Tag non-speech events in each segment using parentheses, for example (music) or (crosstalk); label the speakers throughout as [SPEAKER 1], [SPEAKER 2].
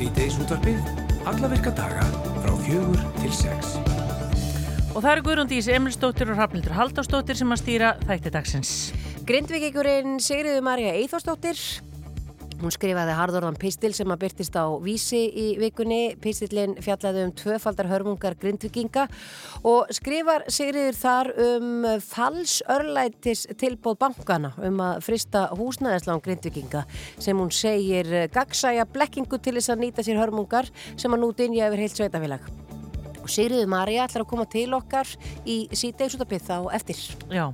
[SPEAKER 1] Sýteis útvarpið, alla virka daga frá fjögur til sex.
[SPEAKER 2] Og það eru Guðrúndís Emilsdóttir og Rafnildur Haldásdóttir sem að stýra þætti dagsins.
[SPEAKER 3] Grindvíkingurinn Sigriður Marja Eithórsdóttir Hún skrifaði harðorðan pistil sem að byrtist á vísi í vikunni. Pistilinn fjallaði um tvöfaldar hörmungar grindvikinga og skrifar Sigriður þar um falsörlætis tilbóð bankana um að frista húsnæðislán grindvikinga sem hún segir gagsæja blekkingu til þess að nýta sér hörmungar sem að nú dinja yfir heilt sveitafélag. Sigriður Marja ætlar að koma til okkar í síðdegisútapið þá eftir.
[SPEAKER 2] Já,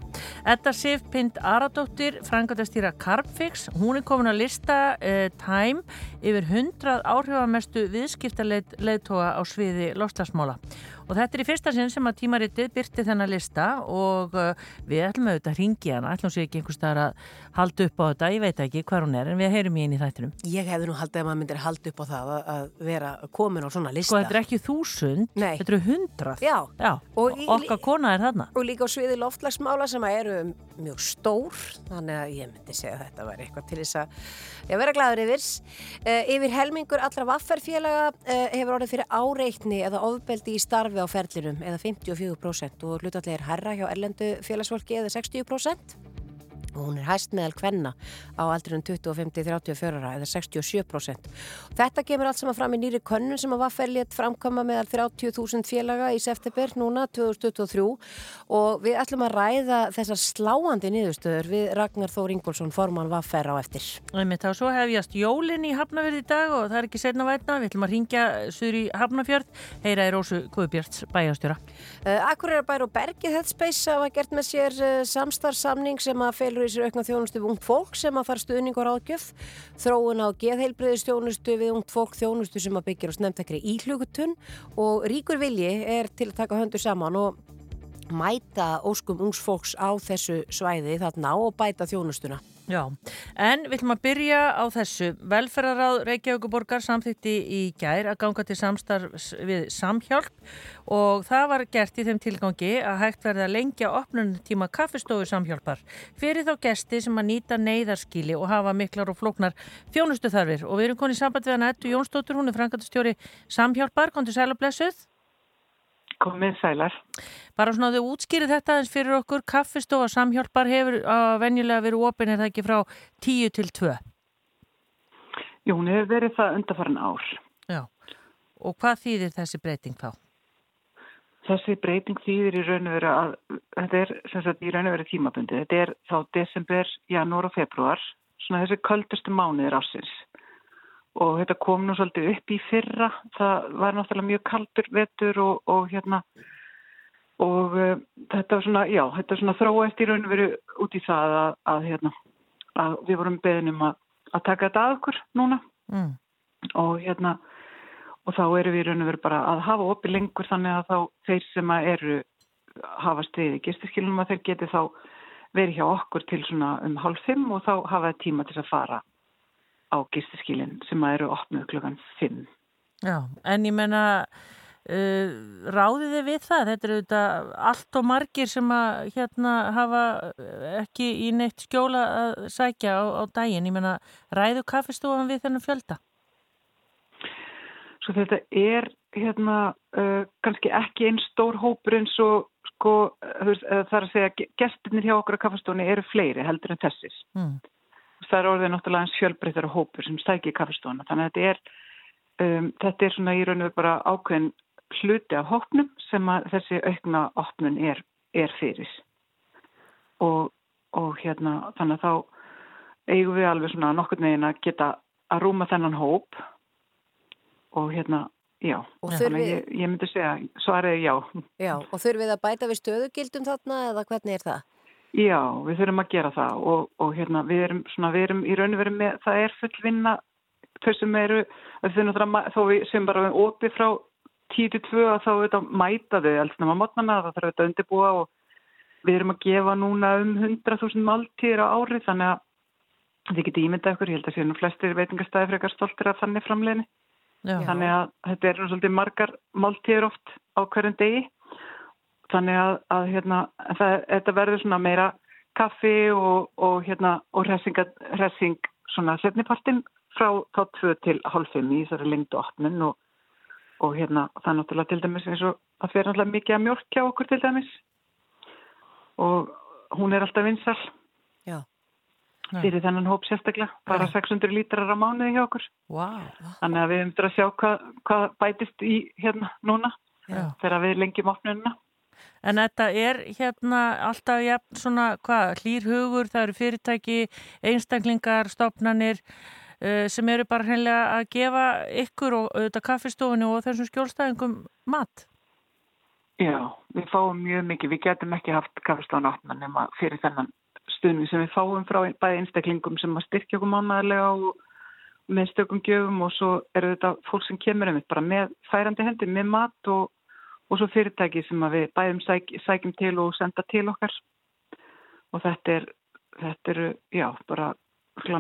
[SPEAKER 2] Edda Sif Pind Aradóttir, frangatastýra Carpfix, hún er komin að lista uh, Time yfir 100 áhrifamestu viðskiptarleitóa á sviði lostasmála og þetta er í fyrsta sinn sem að tímaritið byrti þennan lista og uh, við ætlum auðvitað að ringi hana, ætlum sér ekki einhver staðar að halda upp á þetta, ég veit ekki hvað hún er en við heyrum í henni í þættinum.
[SPEAKER 3] Ég hefði nú haldið að maður myndir halda upp á það að vera komin á svona lista.
[SPEAKER 2] Sko þetta er ekki þúsund,
[SPEAKER 3] Nei.
[SPEAKER 2] þetta eru hundrað.
[SPEAKER 3] Já.
[SPEAKER 2] Já.
[SPEAKER 3] Og
[SPEAKER 2] okkar kona er þarna.
[SPEAKER 3] Og líka á sviði loftlagsmála sem að eru mjög stór, þannig að ég myndi segja að þetta væri eitthvað til þess að já, vera glæður yfir. Uh, yfir helmingur allra vafferfélaga uh, hefur orðið fyrir áreitni eða ofbeldi í starfi á ferlinum eða 54% og hlutallega er herra hjá erlendu félagsfólki eða 60% og hún er hæst meðal kvenna á aldrinum 25-34 ára eða 67%. Þetta kemur allt saman fram í nýri könnun sem að Vaffer létt framkama meðal 30.000 félaga í september núna 2023 og við ætlum að ræða þessar sláandi niðurstöður við Ragnar Þór Ingólfsson, formann Vaffer á eftir.
[SPEAKER 2] Þá svo hefjast jólinn í Hafnafjörð í dag og það er ekki setna vætna, við ætlum að ringja suður í Hafnafjörð, heyra í Rósu Guðbjörns bæjastjóra.
[SPEAKER 3] Uh, Akureyra og Bergið Headspace hafa gert í sér aukna þjónustu við ungt fólk sem að fara stuðning og ráðgjöf, þróun á geðheilbriðistjónustu við ungt fólk þjónustu sem að byggja á snemtakri íhlugutun og ríkur vilji er til að taka höndu saman og mæta óskum ungs fólks á þessu svæði þarna og bæta þjónustuna.
[SPEAKER 2] Já, en við ætlum að byrja á þessu. Velferðaráð Reykjavíkuborgar samþýtti í gær að ganga til samstarfs við samhjálp og það var gert í þeim tilgangi að hægt verði að lengja opnuntíma kaffestofu samhjálpar fyrir þá gesti sem að nýta neyðarskíli og hafa miklar og flóknar þjónustu þarfir. Og við erum konið samband við hann Ettu Jónsdóttur, hún er frangatastjóri samhjálpar, kontur sælablessuð.
[SPEAKER 4] Komið sælar.
[SPEAKER 2] Bara svona þau útskýrið þetta eins fyrir okkur, kaffistofa samhjálpar hefur uh, venjulega verið opinn er það ekki frá 10 til 2?
[SPEAKER 4] Jú, hún hefur verið það undarfarin ár.
[SPEAKER 2] Já, og hvað þýðir þessi breyting þá?
[SPEAKER 4] Þessi breyting þýðir í raun og veru að, þetta er sem sagt í raun og veru tímabundi. Þetta er þá desember, janúar og februar, svona þessi köldustu mánuðir ásins. Og þetta kom nú svolítið upp í fyrra, það var náttúrulega mjög kaldur vetur og, og hérna, og uh, þetta var svona, já, þetta var svona þróast í raun og veru út í það að, að hérna, að við vorum beðinum að, að taka þetta að okkur núna.
[SPEAKER 2] Mm.
[SPEAKER 4] og hérna og þá erum við í raun og veru bara að hafa opið lengur þannig að þá þeir sem að eru hafa stiði gistiskilunum að þeir geti þá verið hjá okkur til svona um hálf fimm og þá hafa þeir tíma til að fara á gistiskilin sem eru opnuð klukkan fimm.
[SPEAKER 2] Já, en ég menna uh, ráðið þið við það? Þetta eru þetta allt og margir sem að hérna hafa ekki í neitt skjóla að sækja á, á daginn. Ég menna, ræðu kaffestofan við þennan fjölda?
[SPEAKER 4] Svo þetta er hérna uh, kannski ekki einn stór hópur eins og sko, uh, það er að segja gestirnir hjá okkur á kaffestofunni eru fleiri heldur en þessis.
[SPEAKER 2] Mm.
[SPEAKER 4] Það er orðið náttúrulega eins fjölbreyttar hópur sem stækir kaffestofuna. Þannig að þetta er, um, þetta er svona í raun og bara ákveðin hluti af hópnum sem þessi aukna opnun er, er fyrir. Og, og hérna þannig að þá eigum við alveg svona nokkur negin að geta að rúma þennan hóp og hérna, já, þannig að ég, ég myndi segja svariði já.
[SPEAKER 3] Já, og þurfið að bæta við stöðugildum þarna eða hvernig er það?
[SPEAKER 4] Já, við þurfum að gera það og, og hérna við erum svona, við erum í raun og veru með, það er full vinna þau sem eru, þó við sem bara opið frá 10-2 að þá auðvitað mæta þau alls nema mótnana, það þarf auðvitað að undirbúa og við erum að gefa núna um 100.000 máltíðir á ári þannig að þið getið ímyndað ykkur, ég held að séu nú flestir veitingastæði frekar stoltir af þannig framleginni
[SPEAKER 2] Já.
[SPEAKER 4] þannig að þetta er nú svolítið margar máltíður oft á hverjum degi þannig að, að hérna, það, þetta verður svona meira kaffi og, og hérna og hressinga, hressing svona setnipartin frá þá 2 til 5 í þessari lengdu opnun og, og hérna það er náttúrulega til dæmis eins og það fer náttúrulega mikið að mjölk hjá okkur til dæmis og hún er alltaf vinsal
[SPEAKER 3] Já.
[SPEAKER 4] fyrir þennan hóp sérstaklega, bara 600 lítrar á mánuði hjá okkur.
[SPEAKER 2] Wow.
[SPEAKER 4] Þannig að við höfum til að sjá hvað, hvað bætist í hérna núna
[SPEAKER 2] Já.
[SPEAKER 4] þegar við lengjum opnununa.
[SPEAKER 2] En þetta er hérna alltaf jafn svona hvað, hlýr hugur, það eru fyrirtæki, einstaklingar, stopnanir uh, sem eru bara hreinlega að gefa ykkur og auðvitað kaffistofunni og þessum skjólstæðingum mat.
[SPEAKER 4] Já, við fáum mjög mikið, við getum ekki haft kaffestofan opna nema fyrir þennan stuðning sem við fáum frá bæði einstaklingum sem að styrkja okkur mánaðarlega og með stökum gjöfum og svo eru þetta fólk sem kemur um bara með færandi hendi, með mat og, og svo fyrirtæki sem við bæðum sæk, sækjum til og senda til okkar og þetta er, þetta eru, já, bara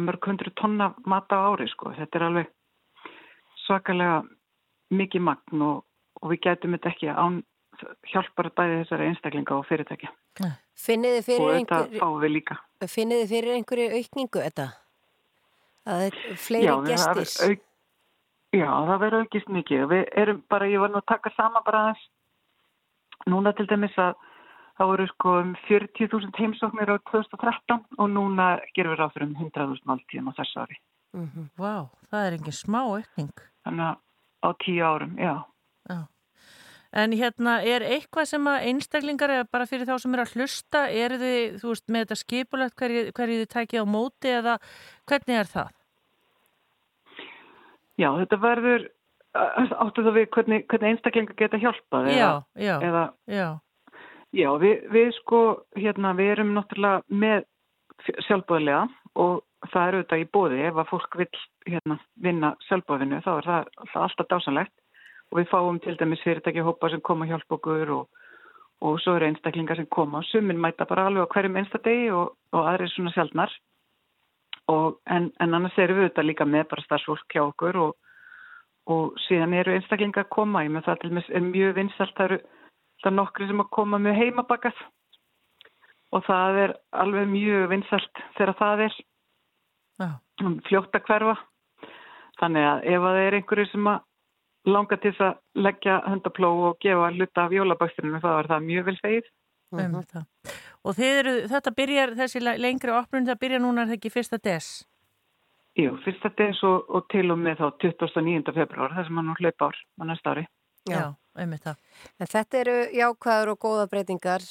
[SPEAKER 4] mörg hundru tonna mat á ári sko, þetta er alveg svakalega mikið magn og, og við getum þetta ekki án hjálpar bæði þessari einstaklinga og fyrirtæki.
[SPEAKER 3] Finnið þið fyrir,
[SPEAKER 4] einhver...
[SPEAKER 3] Finnið þið fyrir einhverju aukningu þetta? Að fleiri
[SPEAKER 4] já,
[SPEAKER 3] gestir?
[SPEAKER 4] Það auk... Já, það verður aukist mikið. Við erum bara, ég var nú að taka sama bara aðeins. Núna til dæmis að það voru sko um 40.000 heimsóknir á 2013 og núna gerum við ráður um 100.000 máltíðum á þessu ári.
[SPEAKER 2] Mm -hmm. Vá, wow, það er engin smá aukning.
[SPEAKER 4] Þannig að á tíu árum, já.
[SPEAKER 2] Já. En hérna, er eitthvað sem að einstaklingar eða bara fyrir þá sem er að hlusta, eru þið, þú veist, með þetta skipulegt hverju, hverju þið tækið á móti eða hvernig er það?
[SPEAKER 4] Já, þetta verður, áttu það við hvernig, hvernig einstaklingar geta hjálpað?
[SPEAKER 2] Já,
[SPEAKER 4] eða,
[SPEAKER 2] já,
[SPEAKER 4] eða,
[SPEAKER 2] já.
[SPEAKER 4] Já, við, við sko, hérna, við erum náttúrulega með sjálfbóðilega og það eru þetta í bóði ef að fólk vil hérna, vinna sjálfbóðinu þá er það, það alltaf dásanlegt og við fáum til dæmis fyrirtæki hópa sem koma að hjálpa okkur og, og svo eru einstaklingar sem koma og sumin mæta bara alveg á hverjum einstadegi og, og aðri svona sjálfnar og, en, en annars erum við þetta líka með bara starfsfólk hjá okkur og, og síðan eru einstaklingar að koma í með það til dæmis er mjög vinsalt það eru það nokkri sem að koma með heimabakað og það er alveg mjög vinsalt þegar það er
[SPEAKER 2] Já.
[SPEAKER 4] fljótt að hverfa þannig að ef það er einhverju sem að langa til að leggja hundapló og gefa hluta af jólabökturinu þá er það mjög vel segið.
[SPEAKER 2] Mm -hmm. Og eru, þetta byrjar, þessi lengri opnun, það byrjar núna er það ekki fyrsta des?
[SPEAKER 4] Jú, fyrsta des og, og til og með þá 29. februar, það sem hann nú hlaupa ár á næsta ári.
[SPEAKER 2] Já, einmitt það.
[SPEAKER 3] En þetta eru jákvæður og góða breytingar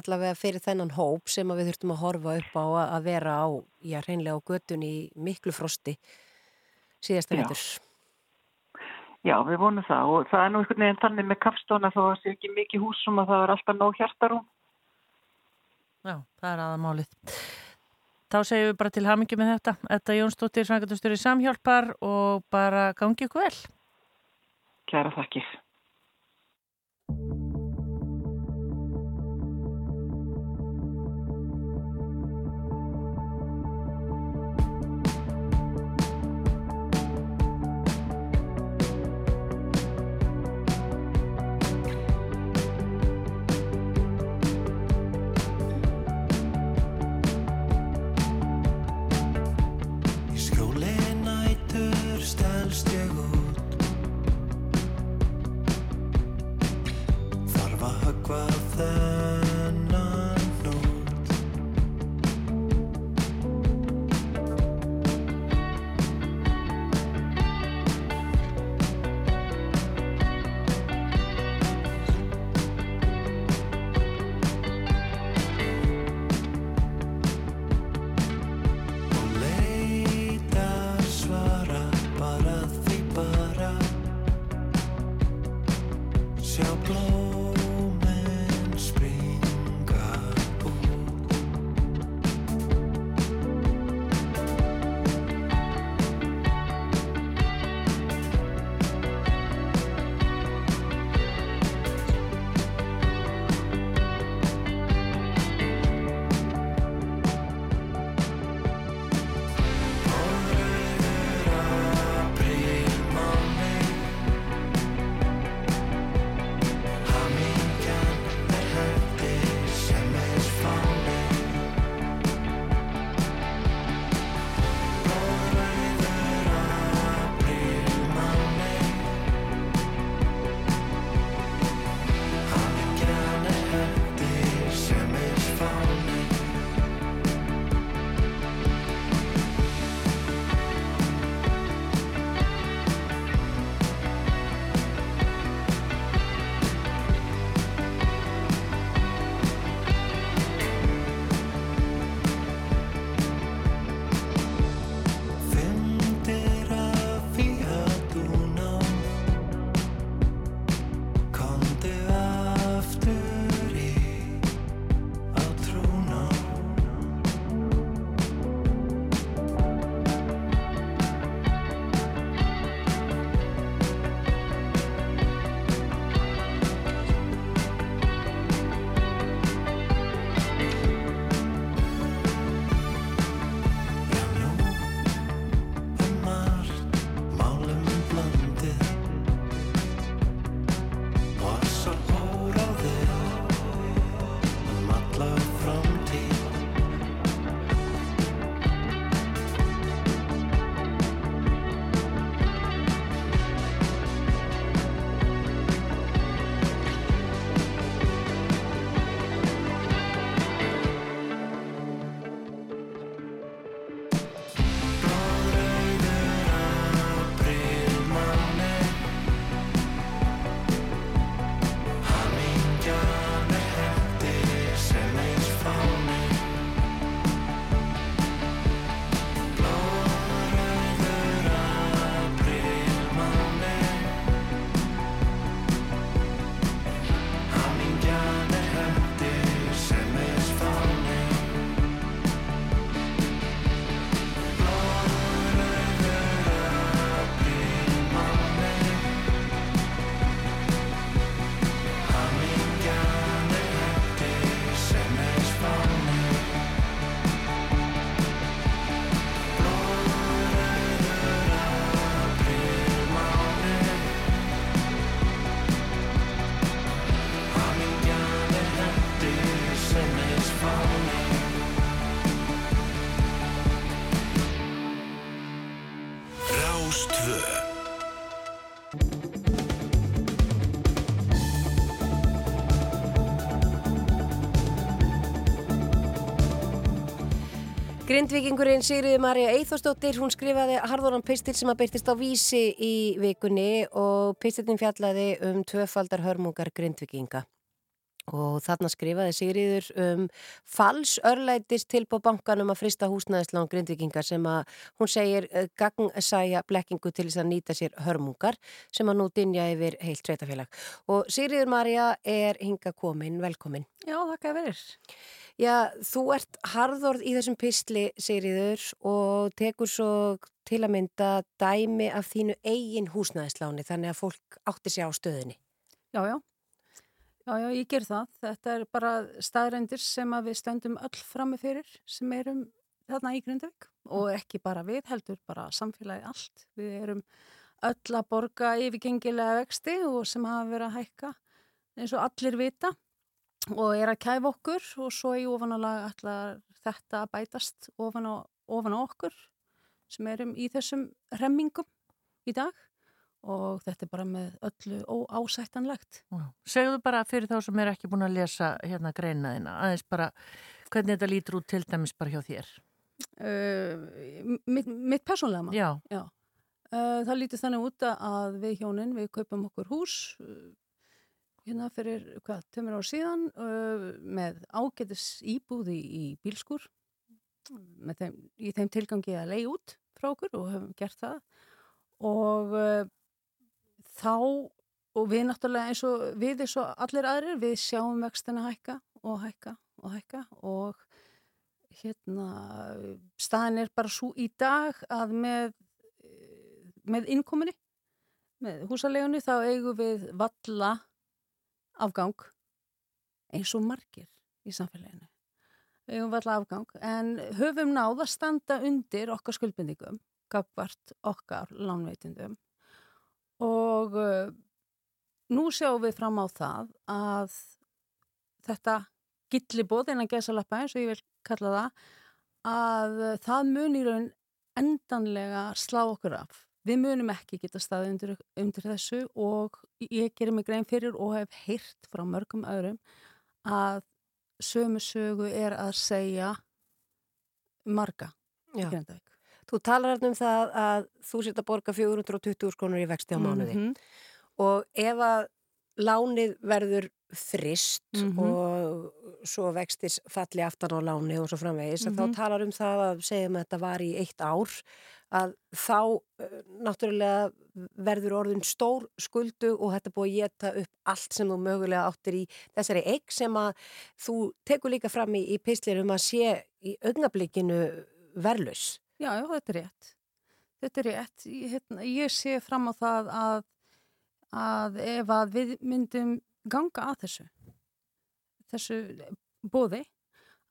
[SPEAKER 3] allavega fyrir þennan hóp sem við þurftum að horfa upp á að vera á, já, reynlega á götun í miklu frosti síðasta vettur.
[SPEAKER 4] Já, við vonum það og það er nú einhvern veginn þannig með kaffstóna þó að það sé ekki mikið húsum og það er alltaf nóg hjartarum.
[SPEAKER 2] Já, það er aðamálið. Þá segjum við bara til hamingi með þetta. Þetta Jónsdóttir, Svangatustur í Samhjálpar og bara gangi ykkur vel.
[SPEAKER 4] Kæra þakkir.
[SPEAKER 5] Sjá blóminn
[SPEAKER 3] Grindvikingurinn Sigriði Marja Eithostóttir, hún skrifaði harðunan pistil sem að byrtist á vísi í vikunni og pistilin fjallaði um tvöfaldar hörmungar grindvikinga. Og þarna skrifaði Sigriður um fals örlætis tilbá bankanum að frista húsnæðislán grindvikingar sem að hún segir eh, gagnsæja blekkingu til þess að nýta sér hörmungar sem að nú dinja yfir heilt sveitafélag. Og Sigriður Marja er hinga komin, velkomin.
[SPEAKER 5] Já, þakka verið.
[SPEAKER 3] Já, þú ert harðorð í þessum pistli, Sigriður, og tekur svo til að mynda dæmi af þínu eigin húsnæðisláni þannig að fólk átti sig á stöðinni.
[SPEAKER 5] Já, já. Já, já, ég ger það. Þetta er bara staðrændir sem að við stöndum öll frammi fyrir sem erum þarna í Grindavík og ekki bara við heldur, bara samfélagi allt. Við erum öll að borga yfirgengilega vexti og sem hafa verið að hækka eins og allir vita og er að kæfa okkur og svo í ofanálag allar þetta bætast ofan á, ofan á okkur sem erum í þessum remmingum í dag og þetta er bara með öllu óásættanlegt.
[SPEAKER 2] Segðu bara fyrir þá sem er ekki búin að lesa hérna greinaðina, aðeins bara hvernig þetta lítur út til dæmis bara hjá þér?
[SPEAKER 5] Uh, mitt, mitt persónlega maður?
[SPEAKER 2] Já.
[SPEAKER 5] Já. Uh, það lítur þannig út að við hjónin, við kaupum okkur hús uh, hérna fyrir, hvað, tömur ár síðan með ágætis íbúði í bílskur þeim, í þeim tilgangi að leiði út frá okkur og hefum gert það og þá og við náttúrulega eins og við eins og allir aðrir við sjáum vextina hækka og hækka og hækka og hérna staðin er bara svo í dag að með með innkominni með húsalegunni þá eigum við valla afgang eins og margir í samfélaginu. Eigum valla afgang en höfum náð að standa undir okkar skuldbindingum gafvart okkar lánveitindum og uh, nú sjáum við fram á það að þetta gillibóð innan gesalappa eins og ég vil kalla það að uh, það munir raun endanlega slá okkur af. Við munum ekki geta staði undir, undir þessu og ég gerir mig grein fyrir og hef heyrt frá mörgum öðrum að sömu sögu er að segja marga í Grendavík.
[SPEAKER 3] Þú talar hérna um það að þú setja að borga 420 skrónur í vexti á mánuði mm -hmm. og ef að lánið verður frist mm -hmm. og svo vextis falli aftan á láni og svo framvegis, mm -hmm. þá mhm. talar um það að segjum að þetta var í eitt ár að þá uh, náttúrulega verður orðin stór skuldu og þetta búið að geta upp allt sem þú mögulega áttir í þessari eigg sem að þú tekur líka fram í, í pislirum að sé í augnablikinu verðlus.
[SPEAKER 5] Já, já, þetta er rétt. Þetta er rétt. Ég, hérna, ég sé fram á það að, að ef að við myndum ganga að þessu, þessu bóði,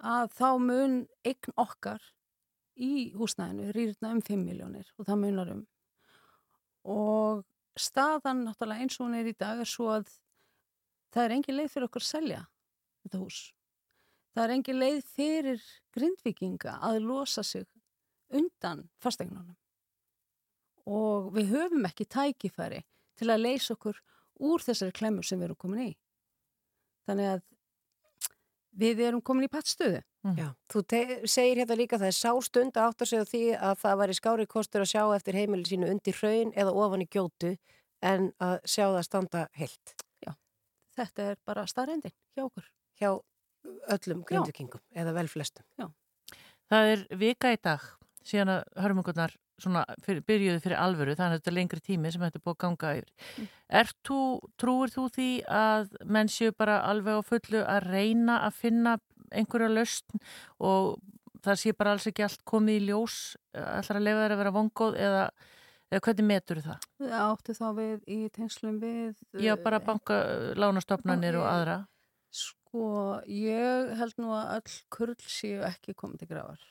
[SPEAKER 5] að þá mun eign okkar í húsnæðinu rýrna um 5 miljónir og það munar um. Og staðan náttúrulega eins og hún er í dag er svo að það er engin leið fyrir okkur að selja þetta hús. Það er engin leið fyrir grindvikinga að losa sig undan fastegnunum og við höfum ekki tækifæri til að leysa okkur úr þessari klemur sem við erum komin í. Þannig að við erum komin í pattstöðu.
[SPEAKER 3] Mm. Já, þú segir hérna líka að það er sástund að átt að segja því að það var í skári kostur að sjá eftir heimili sínu undir hraun eða ofan í gjótu en að sjá það standa heilt.
[SPEAKER 5] Já, þetta er bara starrendin hjá okkur.
[SPEAKER 3] Hjá öllum grindvikingum eða vel flestum.
[SPEAKER 5] Já.
[SPEAKER 2] Það er vika í dag síðan að hörmungunar fyrir, byrjuði fyrir alvöru, þannig að þetta er lengri tími sem þetta búið að ganga yfir. Mm. Er þú, trúir þú því að menn séu bara alveg á fullu að reyna að finna einhverja löst og það sé bara alls ekki allt komið í ljós, allar að lefa þeirra að vera vongóð eða, eða hvernig metur það?
[SPEAKER 5] Áttu þá við í tengslum við...
[SPEAKER 2] Já, bara eh, banka, lánastofnanir og aðra.
[SPEAKER 5] Sko, ég held nú að öll kurl séu ekki komið til grafar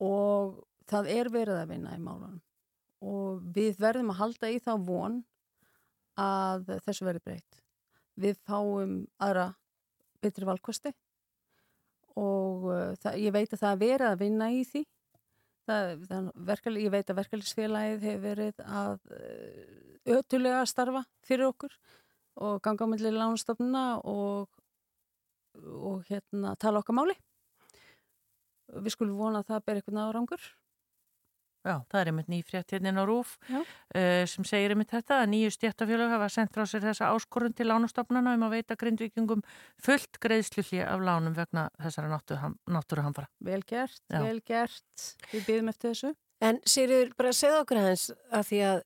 [SPEAKER 5] og það er verið að vinna í málunum og við verðum að halda í þá von að þessu verði breytt. Við fáum aðra betri valkosti og uh, það, ég veit að það er verið að vinna í því. Það, það verkefli, ég veit að verkefliðsfélagið hefur verið að uh, ötulega starfa fyrir okkur og ganga á milli lánastofnuna og, og hérna, tala okkar máli við skulum vona að það ber eitthvað árangur.
[SPEAKER 2] Já, það er einmitt nýfrétt hérna á Rúf uh, sem segir einmitt þetta að nýju stjættafélög hafa sendt frá sér þessa áskorun til lánastofnana um að veita grindvikingum fullt greiðslulli af lánum vegna þessara náttúruhamfara.
[SPEAKER 5] Vel gert,
[SPEAKER 2] Já.
[SPEAKER 5] vel gert. Við byrjum eftir þessu.
[SPEAKER 3] En Sigurður, bara segja okkur hans að því að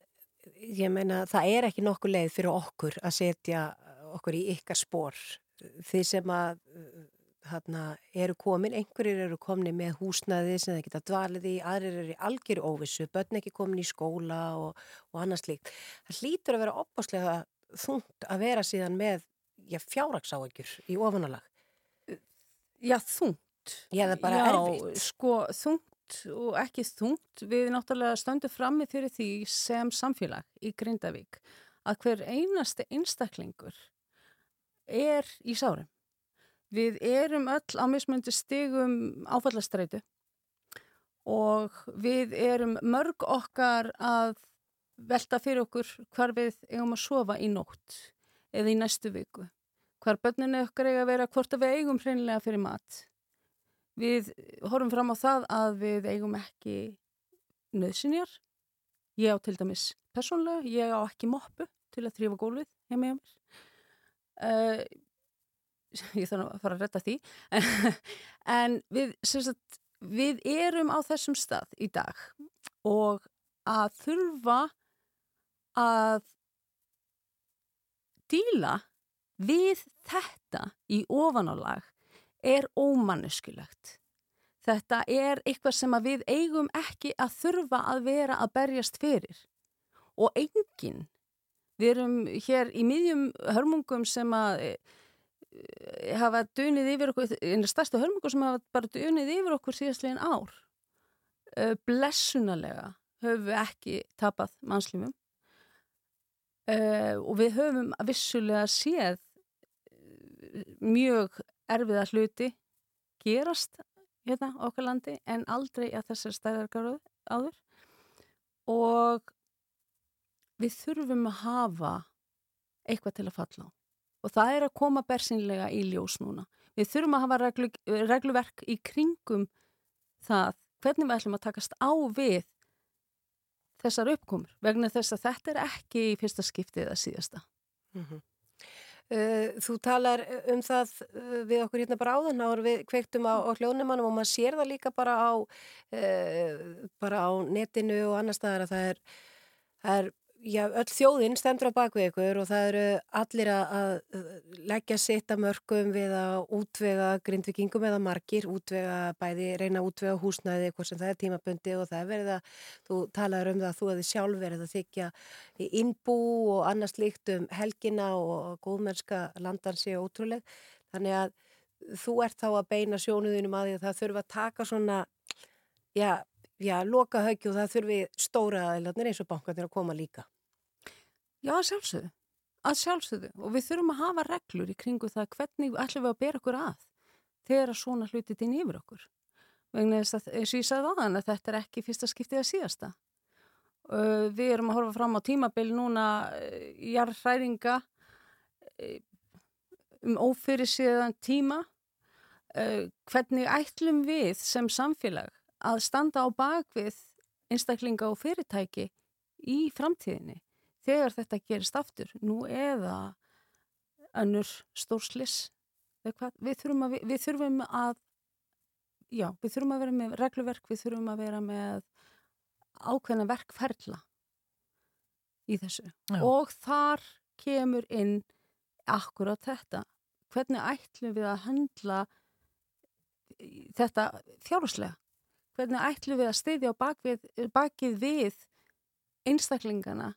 [SPEAKER 3] ég meina það er ekki nokkuð leið fyrir okkur að setja okkur í ykkar spór. Þið sem að hana, eru komin, einhverjir eru komni með húsnaði sem það geta dvalið í, aðrir eru í algjöru óvissu, börn ekki komin í skóla og, og annars líkt. Það hlýtur að vera opbáslega þungt að vera síðan með já, fjárraksáökjur í ofunalag.
[SPEAKER 5] Já, þungt.
[SPEAKER 3] Já, það er bara
[SPEAKER 5] Já,
[SPEAKER 3] erfitt.
[SPEAKER 5] sko, þungt og ekki þungt. Við náttúrulega stöndum frammi fyrir því sem samfélag í Grindavík að hver einasti einstaklingur er í sárum. Við erum öll á mismundi stigum áfallastreitu og við erum mörg okkar að velta fyrir okkur hvar við eigum að sofa í nótt eða í næstu viku. Hvar börninu okkar eiga að vera, hvort að við eigum hreinlega fyrir mat. Við horfum fram á það að við eigum ekki nöðsynjar. Ég á til dæmis persónlega, ég á ekki moppu til að þrýfa gólfið hjá mér. Uh, (laughs) ég þarf að fara að retta því. (laughs) en við, sagt, við erum á þessum stað í dag og að þurfa að díla við þetta í ofanálag er ómanneskilegt. Þetta er eitthvað sem við eigum ekki að þurfa að vera að berjast fyrir. Og enginn, við erum hér í miðjum hörmungum sem að hafa dunið yfir okkur, einu stærstu hörmungum sem hafa bara dunið yfir okkur síðastlegin ár. E, blessunalega höfum við ekki tapað mannslífum e, og við höfum vissulega séð mjög erfiða hluti gerast hérna okkar landi en aldrei að þessar stærðargaru áður og við þurfum að hafa eitthvað til að falla á og það er að koma bersinlega í ljós núna. Við þurfum að hafa reglu, regluverk í kringum það hvernig við ætlum að takast á við þessar uppkomur vegna þess að þetta er ekki í fyrsta skiptið eða síðasta.
[SPEAKER 3] Mm -hmm. Þú talar um það við okkur hérna bara áðan áður við kveiktum á, á hljónumannum og maður sér það líka bara á, uh, bara á netinu og annar staðar að það er, það er já, öll þjóðinn stendur á bakvið ykkur og það eru allir að leggja sitt að mörgum við að útvega grindvikingum eða margir, útvega bæði, reyna að útvega húsnæði, eitthvað sem það er tímabundi og það er verið að, þú talaður um það að þú hefði sjálf verið að þykja í innbú og annars líkt um helgina og góðmennska landan sé ótrúleg, þannig að þú ert þá að beina sjónuðinum að því að það þurfa að taka svona, já, já, loka höggi og það þurfi stóra aðeinslega eins og bankarnir að koma líka.
[SPEAKER 5] Já, að sjálfsögðu, að sjálfsögðu og við þurfum að hafa reglur í kringu það hvernig ætlum við að bera okkur að þegar að svona hluti þinn yfir okkur. Vegna eins og ég sagði á þann að þetta er ekki fyrsta skiptið að síðasta. Við erum að horfa fram á tímabil núna uh, jarðhræringa uh, um ófyrir síðan tíma. Hvernig ætlum við sem samfélag að standa á bakvið einstaklinga og fyrirtæki í framtíðinni? Þegar þetta gerist aftur, nú eða önnur stórslis við þurfum að, við þurfum að já, við þurfum að vera með regluverk, við þurfum að vera með ákveðna verkferðla í þessu. Já. og þar kemur inn akkurat þetta. Hvernig ætlum við að handla þetta fjárhúslega hvernig ætlum við að styðja á bakið við einstaklingana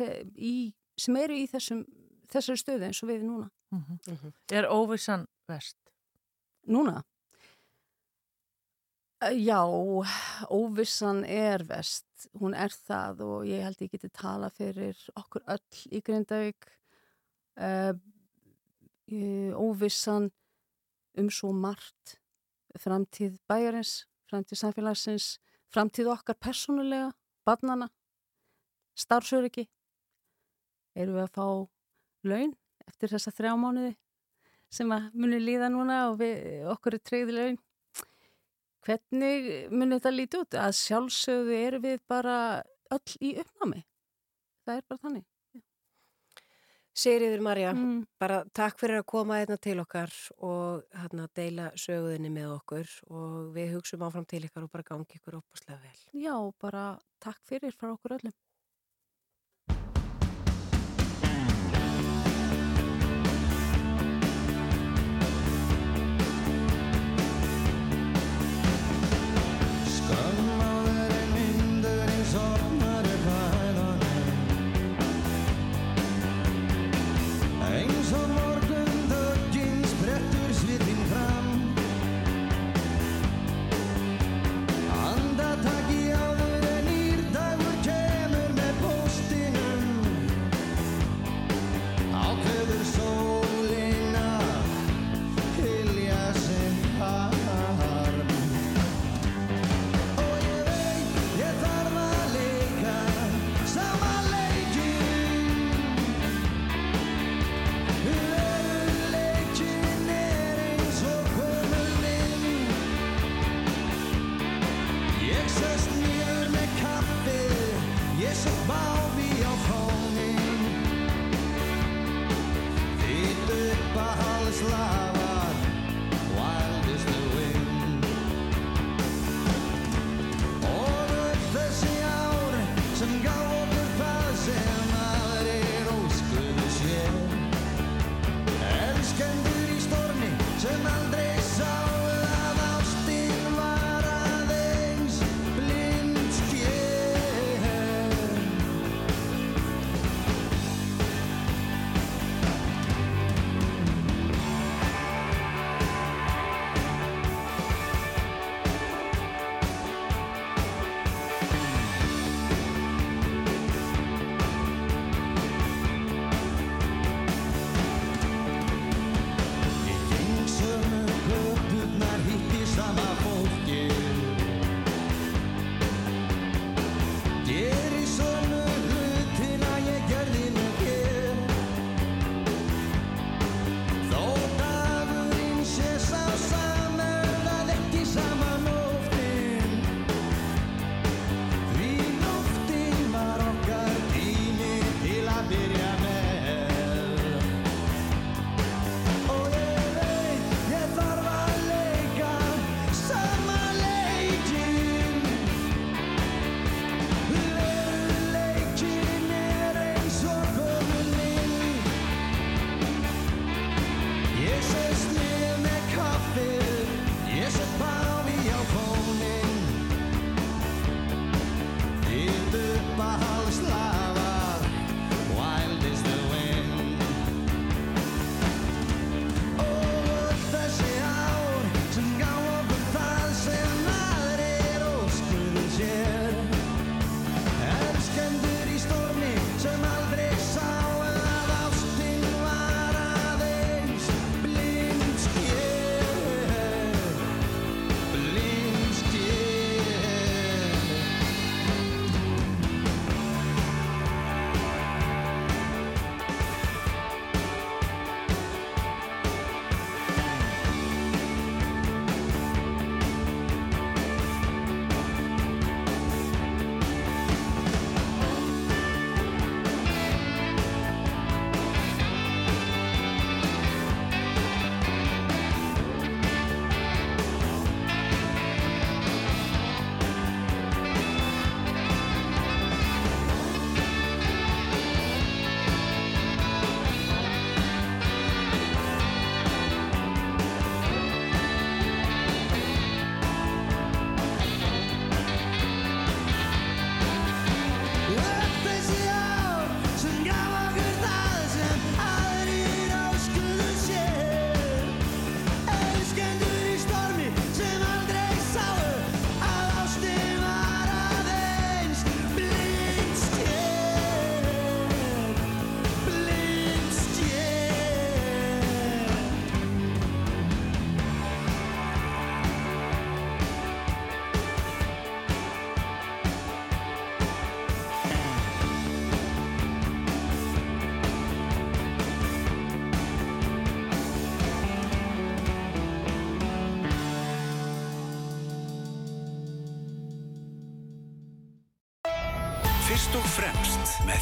[SPEAKER 5] í, sem eru í þessum, þessari stöðu eins og við núna.
[SPEAKER 2] Mm -hmm. Mm -hmm. Er óvissan vest?
[SPEAKER 5] Núna? Já, óvissan er vest. Hún er það og ég held ég geti tala fyrir okkur öll í Grindavík. Uh, óvissan um svo margt. Framtíð bæjarins, framtíð samfélagsins, framtíð okkar personulega, barnana, starfsöryggi eru við að fá laun eftir þessa þrjá mánuði sem að muni líða núna og við, okkur er treyði laun.
[SPEAKER 6] Hvernig muni þetta líti út? Að sjálfsögðu eru við bara öll í uppnámi. Það er bara þannig.
[SPEAKER 3] Sigriður Marja,
[SPEAKER 6] mm.
[SPEAKER 3] bara takk fyrir að koma einna til okkar og hérna, deila söguðinni með okkur og við hugsaum áfram til ykkar og bara gangi ykkur opaslega vel.
[SPEAKER 6] Já, bara takk fyrir frá okkur öllum.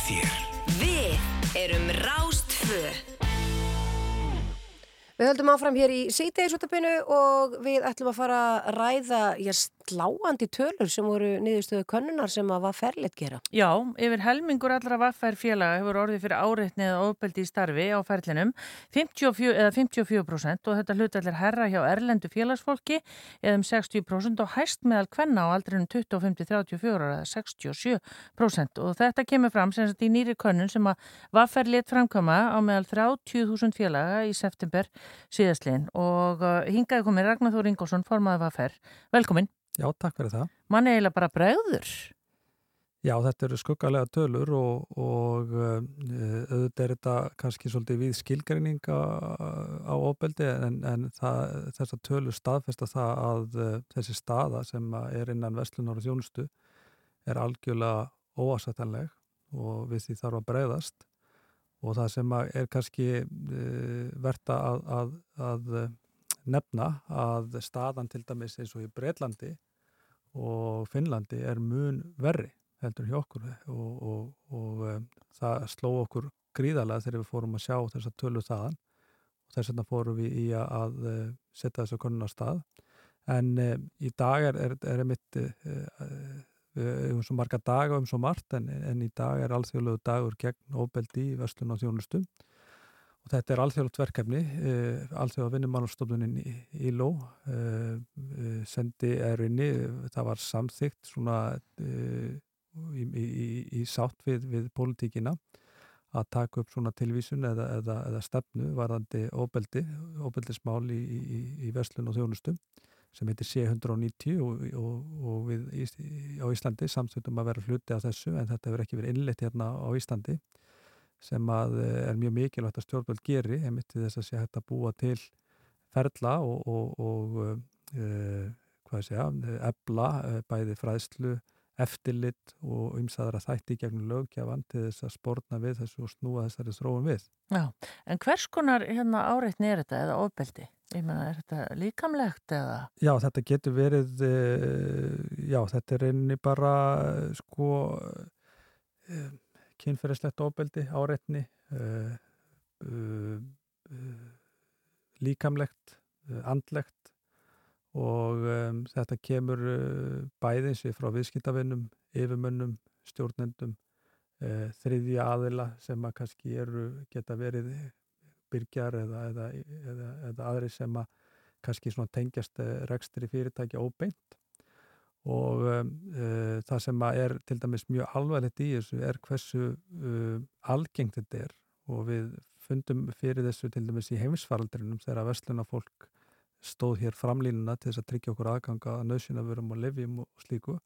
[SPEAKER 7] Þér.
[SPEAKER 8] Við erum Rástfö.
[SPEAKER 3] Við höldum áfram hér í sítegisútapinu og við ætlum að fara að ræða já, sláandi tölur sem voru niðurstöðu könnunar sem að var ferleitt gera.
[SPEAKER 2] Já, yfir helmingur allra vaffær félaga hefur orðið fyrir áreitni eða ofbeldi í starfi á ferlinum 54, eða 54% og þetta hlutallir herra hjá erlendu félagsfólki eða um 60% og hæst meðal kvenna á aldrinum 25-34 eða 67% og þetta kemur fram sem sagt í nýri könnun sem að vaffær let framkama á meðal 30.000 félaga í september síðastliðin og uh, hingaði komið Ragnar Þór Ingólfsson formaði vaffær. Velkomin.
[SPEAKER 9] Já, takk fyrir það.
[SPEAKER 2] Mann er eiginlega bara bregður.
[SPEAKER 9] Já, þetta eru skuggalega tölur og, og uh, auðvitað er þetta kannski svolítið við skilgreining á, ofbeldi en, en það, þessar tölur staðfesta það að uh, þessi staða sem er innan Vestlunar og Þjónustu er algjörlega óasættanleg og við því þarf að bregðast og það sem er kannski uh, verta að, að, að nefna að staðan til dæmis eins og í Breitlandi og Finnlandi er mun verri heldur hjá okkur. Og, og, og um, það sló okkur gríðarlega þegar við fórum að sjá þess að tölu þaðan. Og þess vegna fórum við í að, að setja þessu konun á stað. En um, í dag er, er, er mitt uh, um svo marga daga um svo margt en, en í dag er alþjóðlegu dagur gegn óbeldi í Vestlun og Þjónustum og þetta er alþjóðlegt verkefni uh, alþjóða vinnumannarstofnunin í, í Ló uh, sendi erinni, það var samþygt svona í, í, í sátt við, við pólitíkina að taka upp svona tilvísun eða, eða, eða stefnu varðandi óbeldi, óbeldismál í, Veslun og Þjónustum sem heitir C190 og, og, og við á Íslandi samþjóttum að vera hluti af þessu en þetta verður ekki verið innleitt hérna á Íslandi sem að er mjög mikilvægt að stjórnvöld geri einmitt til þess að sé hægt að búa til ferla og, og uh, hvað sé að, ebla bæði fræðslu eftirlit og umsaðara þætti gegnum lögjafan til þess að spórna við þessu og snúa þessari þróun við.
[SPEAKER 2] Já, en hvers konar hérna áreitni er þetta eða ofbeldi? Ég menna, er þetta líkamlegt eða?
[SPEAKER 9] Já, þetta getur verið, já, þetta er einni bara, sko, kynferðislegt ofbeldi, áreitni, uh, uh, uh, líkamlegt, andlegt, og um, þetta kemur bæðins við frá viðskiptavinnum, yfirmönnum, stjórnendum, þriðja aðila sem að kannski eru, geta verið byrgjar eða, eða, eða, eða aðri sem að kannski tengjast rekstri fyrirtækja óbeint og um, uh, það sem er til dæmis mjög alvarlegt í þessu er hversu algengt þetta er. Og við fundum fyrir þessu til dæmis í heimsfaraldrinum þegar að vestluna fólk stóð hér framlínuna til þess að tryggja okkur aðganga að nöðsynavörum og lefjum og slíku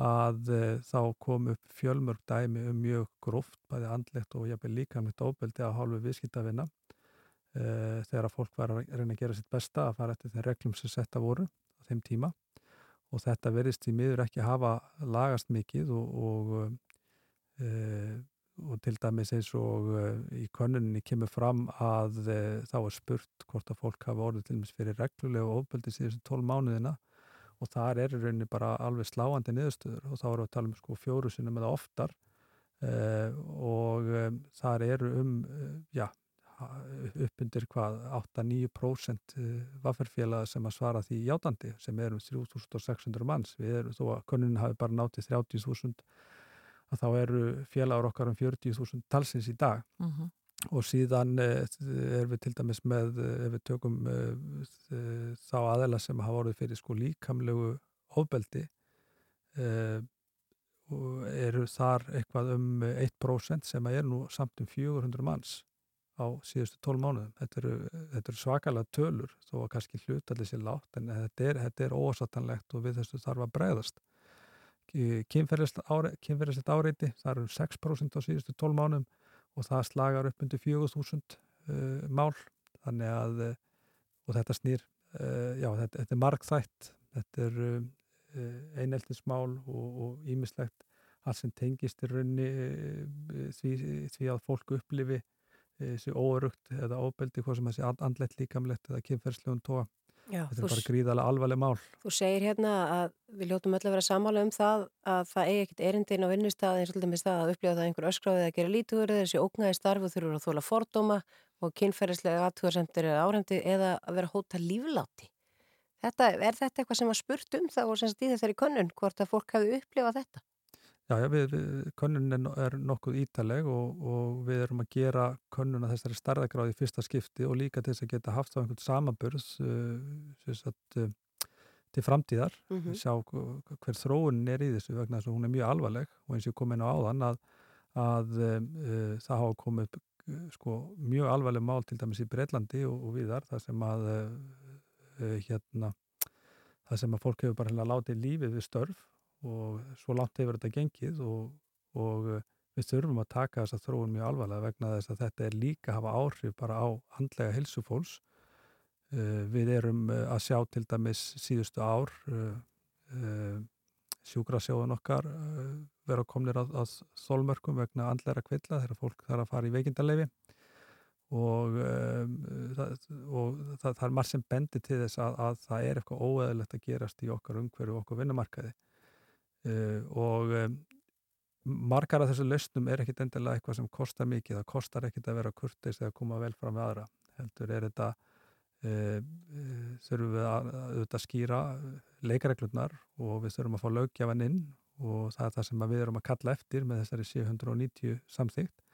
[SPEAKER 9] að e, þá kom upp fjölmörg dæmi um mjög gróft, bæði andlegt og jafnveg líkamlegt óbeldi að hálfu viðskiptavina e, þegar að fólk var að reyna að gera sitt besta að fara eftir þeim reglum sem setta voru á þeim tíma og þetta verðist í miður ekki hafa lagast mikið og, og e, og til dæmis eins og uh, í konuninni kemur fram að uh, þá er spurt hvort að fólk hafa orðið til dæmis fyrir reglulega og ofbeldi síðan 12 mánuðina og þar er í rauninni bara alveg sláandi niðurstöður og þá erum við að tala um sko fjóru sinum eða oftar og þar eru um, já, uppundir hvað 8-9% vafferfélaga sem að svara því játandi sem er um 3600 manns. Við erum þó að konunin hafi bara nátið 30.000 að þá eru félagur okkar um 40.000 talsins í dag. Uh -huh. og síðan eh, er við til dæmis með, ef við tökum eh, þá aðela sem hafa orðið fyrir sko líkamlegu ofbeldi eh, og eru þar eitthvað um 1% sem er nú samt um 400 manns á síðustu 12 mánuðum. Þetta eru, eru svakalega tölur þó að kannski hlutalli sér látt en þetta er, er ósattanlegt og við þessu þarf að breyðast kynferðislegt áreiti, það eru 6% á síðustu 12 mánum og það slagar upp undir 4000 uh, mál þannig að uh, og þetta snýr, uh, já þetta, þetta er markþætt, þetta er uh, eineltismál og ímislegt allt sem tengist í raunni því, því að fólk upplifi þessi óörugt eða óbeldi, hvað sem þessi andlegt líkamlegt eða kynferðslegum tóa
[SPEAKER 3] Já,
[SPEAKER 9] Þetta er bara gríðarlega alvarleg mál.
[SPEAKER 3] þú segir hérna að við ljótum öll að vera sammála um það að það eigi ekkit erindin á vinnustað eins og til dæmis það að upplifa það að einhver öskráðið að gera lítúður þessi ógnaði starfu þurfur að þóla fordóma og kynferðislega aðtúarsemtir eða árendi eða að vera hóta lífláti. Þetta, er þetta eitthvað sem var spurt um það og sem sagt í þessari könnun hvort að fólk hafi upplifað þetta?
[SPEAKER 9] Já, já, við, við, könnun er, no- nokkuð ítaleg og, og við erum að gera könnun að þessari starðagráði í fyrsta skipti og líka til þess að geta haft á einhvern samanburð uh, sagt, uh, til framtíðar,
[SPEAKER 3] Mhm.
[SPEAKER 9] sjá hv- hver þróunin er í þessu vegna þess að hún er mjög alvarleg og eins og ég kom inn á áðan að, að uh, það hafa komið upp sko, mjög alvarleg mál til dæmis í Breitlandi og, og viðar þar sem að hérna þar sem að fólk hefur bara hérna látið lífið við störf og svo langt hefur þetta gengið og, og uh, við þurfum að taka þessa þróun mjög alvarlega vegna þess að þetta er líka að hafa áhrif bara á handlega helsufólks. Uh, við erum uh, að sjá til dæmis síðustu ár sjúkrasjóðun okkar vera komnir að, að þólmörkum vegna andleira kvilla þegar fólk þarf að fara í veikindarleifi og, það, og það, það er margt sem bendi til þess að, að það er eitthvað óeðilegt að gerast í okkar umhverju og okkar vinnumarkaði og um, margar af þessu lausnum er ekkit endilega eitthvað sem kostar mikið, það kostar ekkit að vera kurteis eða koma vel fram með aðra. Heldur er þetta uh, þurfum við að, að, skýra leikareglurnar og við þurfum að fá löggjafann inn og það er það sem við erum að kalla eftir með þessari 790 samþygt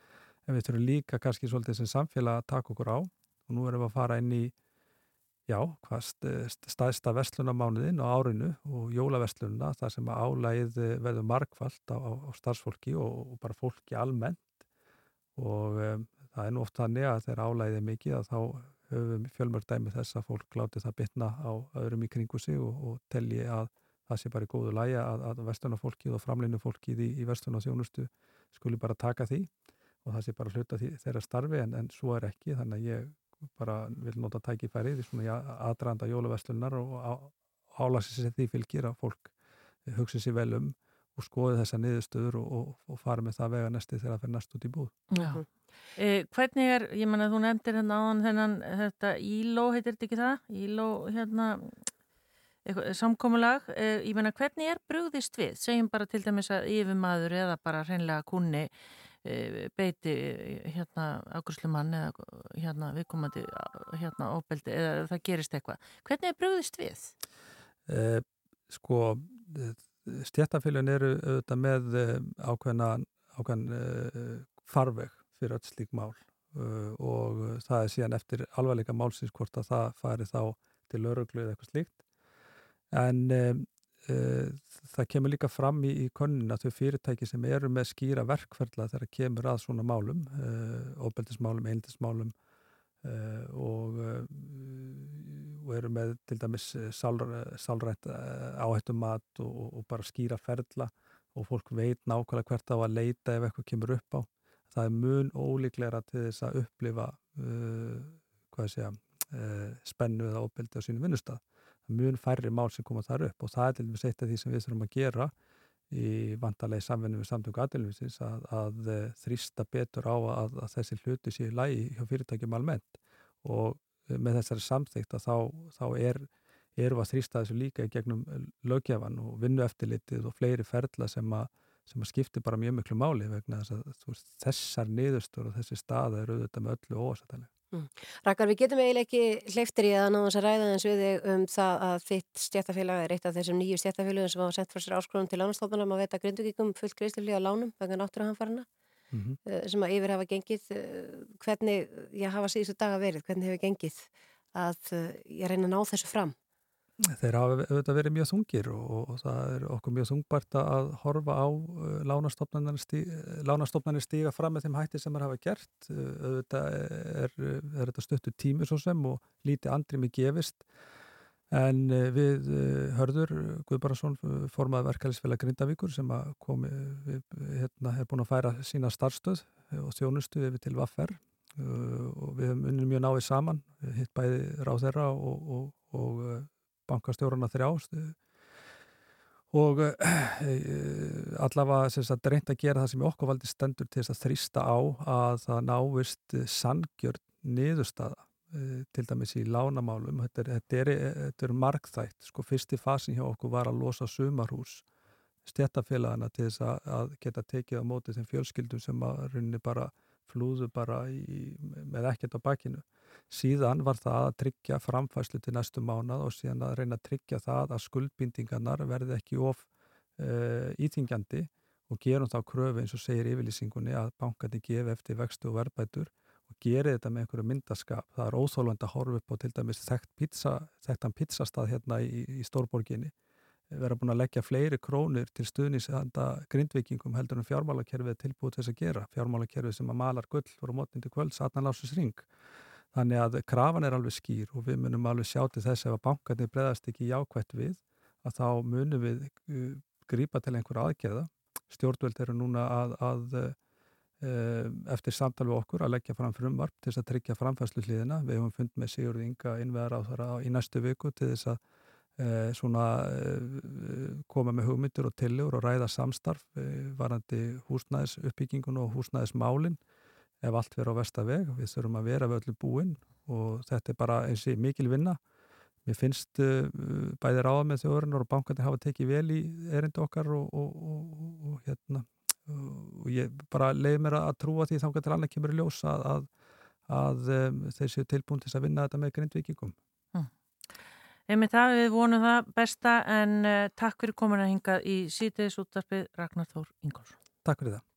[SPEAKER 9] en við þurfum líka kannski svolítið sem samfélag að taka okkur á og nú erum við að fara inn í já, staðsta verslunamánuðin á árinu og jólaverslununa þar sem að álægið verður margfald á, á, starfsfólki og, og bara fólki almennt. Og um, það er nú oft þannig að þegar álægið er mikið að þá höfum fjölmörg dæmi þess að fólk láti það bitna á öðrum í kringu sig og, og telji að það sé bara í góðu lægi að, að verslunarfólkið og framlínufólkið í, í verslunarþjónustu skuli bara taka því og það sé bara hluta því, þeirra starfi en, en svo er ekki. Þannig að ég bara vil nota tækifæri því svona ég aðdraðanda jólaverslunar og álasið sem því fylgir að fólk hugsi sér vel um og skoði þessa niðurstöður og, og, og fara með það vega næsti þegar það fer næst út í búð.
[SPEAKER 2] Já. Eh, hvernig er, ég menna þú nefndir hérna áðan þennan, þetta íló, heitir þetta ekki það? Íló, hérna, eitthvað, samkomulag, eh, ég menna hvernig er brugðist við? Segjum bara til dæmis að yfirmaður eða bara hreinlega kunni beiti eh, hérna ákurslumann eða hérna viðkomandi hérna óbeldi eða það gerist eitthvað. Hvernig er brugðist við?
[SPEAKER 9] Eh, sko, stjættafélun eru auðvitað með eh, ákveðna, ákveðan eh, farveg fyrir öll slík mál uh, og það er síðan eftir alvarleika málsins hvort að það fari þá til lauruglu eða eitthvað slíkt en um, það kemur líka fram í, í konun að þau fyrirtæki sem eru með skýra verkferðla þegar kemur að svona málum óbeldismálum, eindismálum uh, og, og eru með til dæmis sálrænt áhættumat og, og bara skýra ferðla og fólk veit nákvæmlega hvert á að leita ef eitthvað kemur upp á. Það er mun ólíklegra til þess að upplifa uh, hvað ég segja uh, spennu eða óbeldi á sínu vinnustad mun færri mál sem koma þar upp og það er til dæmis eitt af því sem við þurfum að gera í vantarlegi samvennu við samtöku aðilvisins að, að þrýsta betur á að, að þessi hluti séu lægi hjá fyrirtækjum almennt og með þessari samþygt að þá, þá er eru að þrýsta þessu líka í gegnum lögjafan og vinnu eftirlitið og fleiri ferla sem að sem að skipti bara mjög miklu máli vegna þess að veist, þessar niðurstur og þessi staða eru auðvitað með öllu óasættalega.
[SPEAKER 3] Mm. Rakkar, við getum eiginlega ekki hleyftir í að náðans að ræða eins við þig um það að þitt stjættafélag er eitt af þessum nýju stjættafélagum sem hafa sendt frá sér áskrunum til lánastofnum að veita grindugíkum fullt greiðsluflíða lánum vegna náttúruhanfarana mm -hmm. sem að yfir hafa gengið hvernig, ég hafa síðustu daga verið hvernig hefur gengið að ég reyna að ná þessu fram
[SPEAKER 9] Þeir hafa auðvitað verið mjög þungir og, og það er okkur mjög þungbært að horfa á lánastofnarnir stíga fram með þeim hætti sem þeir hafa gert. Auðvitað er, er þetta stöttu tími svo sem og lítið andri mig gefist. En við hörður Guðbararsson formaði verkefælisfélag Grindavíkur sem kom, við, hérna, er búin að færa sína starfstöð og þjónustu yfir til Vaffer og við höfum unnið mjög náið saman, hitt bæði ráð þeirra og, og, og bankastjórarna þrjást og uh, allavega sem sagt reynd að gera það sem okkur valdi stendur til þess að þrýsta á að það návist sangjörn niðurstaða
[SPEAKER 6] uh, til dæmis í lánamálum, þetta er, þetta er, þetta er markþætt, sko. Fyrsti fasin hjá okkur var að losa sumarhús stjættafélagana til þess að, að geta tekið á móti þeim fjölskyldum sem að rauninni bara flúðu bara í, með ekkert á bakinu. Síðan var það að tryggja framfæslu til næstu mánað og síðan að reyna að tryggja það að skuldbindingarnar verði ekki of uh, íþingjandi og gerum þá kröfu eins og segir yfirlýsingunni að bankandi gefi eftir vextu og verbætur og geri þetta með einhverju myndaskap. Það er óþólvand að horfa upp á til dæmis þekkt pizza, þekktan pizzastað hérna í, í Stórborginni vera búin að leggja fleiri krónir til stuðnisanda grindvikingum heldur en fjármálakerfið tilbúið til þess að gera. Fjármálakerfið sem að malar gull voru mótnindi kvöld satan lásins ring þannig að krafan er alveg skýr og við munum alveg sjá til þess ef að bankarnir breðast ekki jákvætt við að þá munum við uh, grípa til einhver aðgerða. Stjórnvöld eru núna að, að uh, eftir samtal við okkur að leggja fram frumvarp til þess að tryggja framfæslu hliðina við hefum fundið með Sigurði Inga innveðar á í næstu viku til þess að svona eh, koma með hugmyndir og tillur og ræða samstarf eh, varandi húsnæðis uppbyggingun og húsnæðismálin ef allt verður á vestaveg. Við þurfum að vera við öllu búin og þetta er bara eins og mikil vinna. Mér finnst bæðir áða með þjóðurinnar og bankandi hafa tekið vel í erindu okkar og, og, og, og hérna og ég bara leiði mér að trúa því þá getur alveg kemur í ljós að, að, að þeir séu tilbúin til að vinna þetta með grindvikingum.
[SPEAKER 2] Einmitt það, við vonum það besta en uh, takk fyrir komin að hinga í sítiðis útdarpið Ragnar Þór Ingólfsson.
[SPEAKER 6] Takk fyrir það.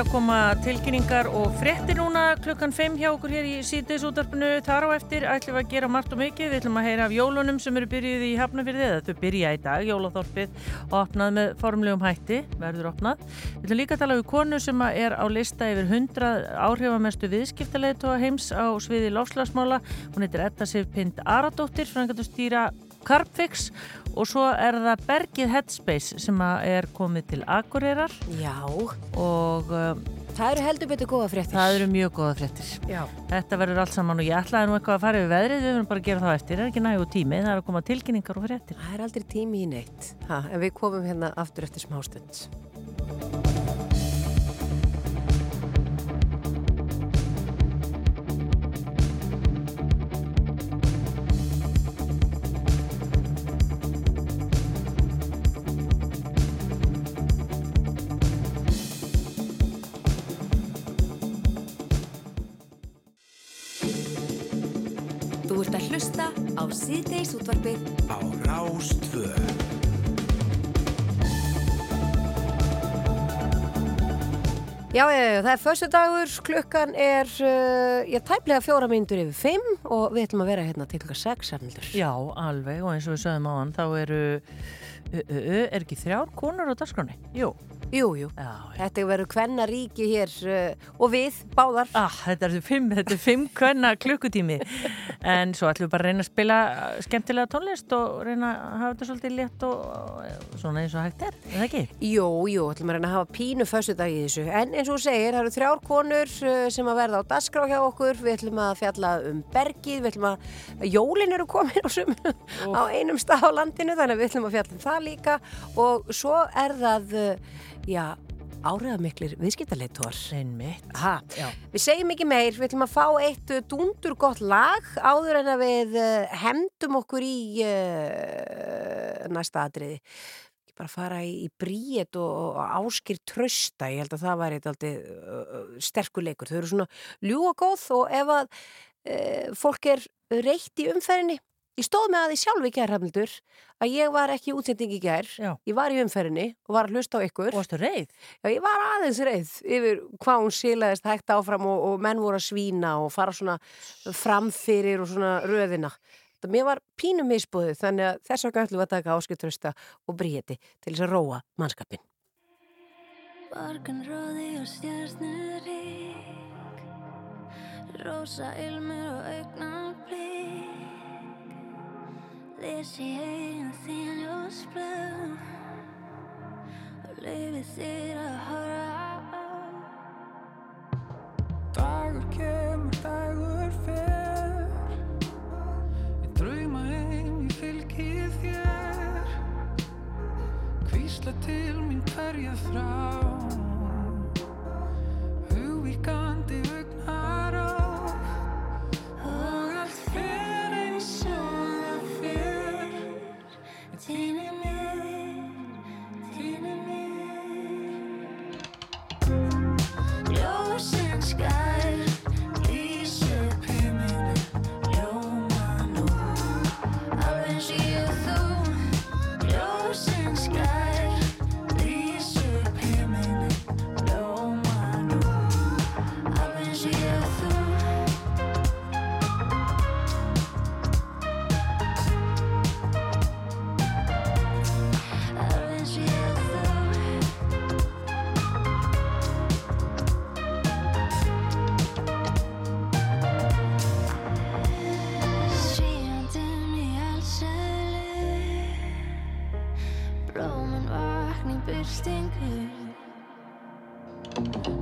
[SPEAKER 2] Er að koma tilkynningar og fréttir núna klukkan 5 hjá okkur hér í síðdeisútarpinu þar á eftir ætlum við að gera margt og mikið. Við ætlum að heyra af jólunum sem eru byrjuð í Hafnafyrði eða þau byrja í dag, jólaþorpið opnað með formlegum hætti verður opnað. Við ætlum líka að tala um konu sem er á lista yfir 100 áhrifamestu viðskiptaleitóa heims á sviði lofslagsmála hún heitir Edda Sif Pind Aradóttir frangatustýra Carpfix og svo er það Bergið Headspace sem er komið til Akureyrar
[SPEAKER 3] Já,
[SPEAKER 2] og um,
[SPEAKER 3] það eru heldur betur góða fréttir.
[SPEAKER 2] það eru mjög góða fréttir.
[SPEAKER 3] Já.
[SPEAKER 2] Þetta verður allt saman og ég ætlaði nú eitthvað að fara yfir veðrið, við verðum bara að gera það eftir, það er ekki nægu tími, það er að koma tilkynningar og fréttir.
[SPEAKER 3] Það er aldrei tími í neitt. Ha, en við komum hérna aftur eftir smástund.
[SPEAKER 8] Þú ert að hlusta á síðdeis útvarpið
[SPEAKER 1] á Rástvö.
[SPEAKER 3] Já, já, já, það er förstu dagur, klukkan er, uh, ég tæplega fjóra myndur yfir fimm og við ætlum að vera hérna til klukkan sex, Arnildur.
[SPEAKER 2] Já, alveg og eins og við sögum á hann, þá eru, ö, ö, ö, er ekki þrjár konur á dagskráni? Jú.
[SPEAKER 3] Jú, jú. Þetta verður kvenna ríki hér uh, og við, báðar.
[SPEAKER 2] Ah, þetta er fimm, þetta er fimm kvenna klukkutími en svo ætlum við bara að reyna að spila skemmtilega tónlist og reyna að hafa þetta svolítið létt og, og svona eins og hægt er, er það ekki?
[SPEAKER 3] Jú, jú, ætlum að reyna að hafa pínu föstu dag í þessu. En eins og þú segir, það eru þrjár konur uh, sem að verða á dasgrá hjá okkur. Við ætlum að fjalla um bergið, við ætlum að jólin eru komin á, sum, á einum stað á landinu, þannig að við ætlum að fjalla um það líka. Og svo er það, uh, já, áriðamiklir viðskiptaleittóar.
[SPEAKER 2] Einmitt.
[SPEAKER 3] Ha, við segjum ekki meir, við ætlum að fá eitt uh, dúndur gott lag áður en að við uh, hendum okkur í uh, næsta atriði. Ekki bara fara í, í bríet og, og áskir trösta, ég held að það væri eitthvað uh, sterkuleikur. Þau eru svona ljúa góð og ef að uh, fólk er reitt í umferðinni, ég stóð með að því sjálf í gærhafnildur að ég var ekki útsending í
[SPEAKER 2] Já.
[SPEAKER 3] ég var í umferðinni og var að hlusta á ykkur.
[SPEAKER 2] Og varstu reið?
[SPEAKER 3] Já, ég var aðeins reið yfir hvað hún sílaðist hægt áfram og, og menn voru að svína og fara svona framfyrir og svona röðina. Það mér var pínum misbúðið þannig að þess vegna ætlum við að taka áskiptrösta og bríeti til þess að róa mannskapin.
[SPEAKER 6] Morgunróði og stjörnurík Rósa ilmur og augnablík Lesi eigin þín ljósblöð Og lifið þér að horfa á
[SPEAKER 10] Dagur kemur, dagur fer. Ég drauma heim, ég fylgi þér. Hvísla til mín hverja þrá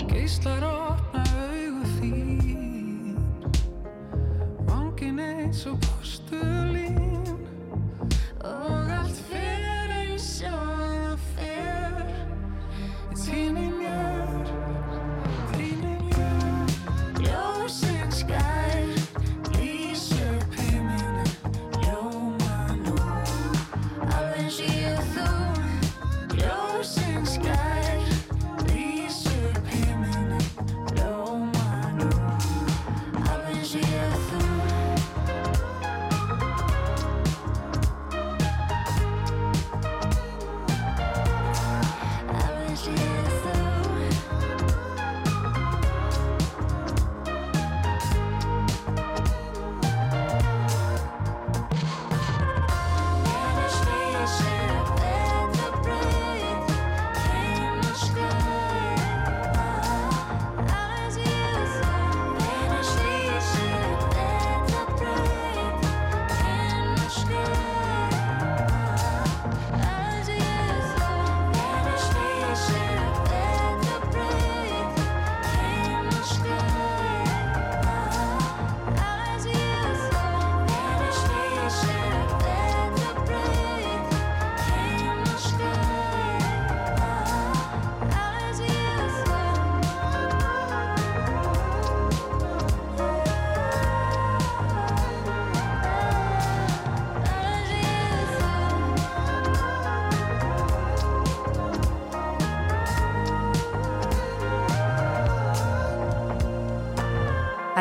[SPEAKER 10] Geislar opna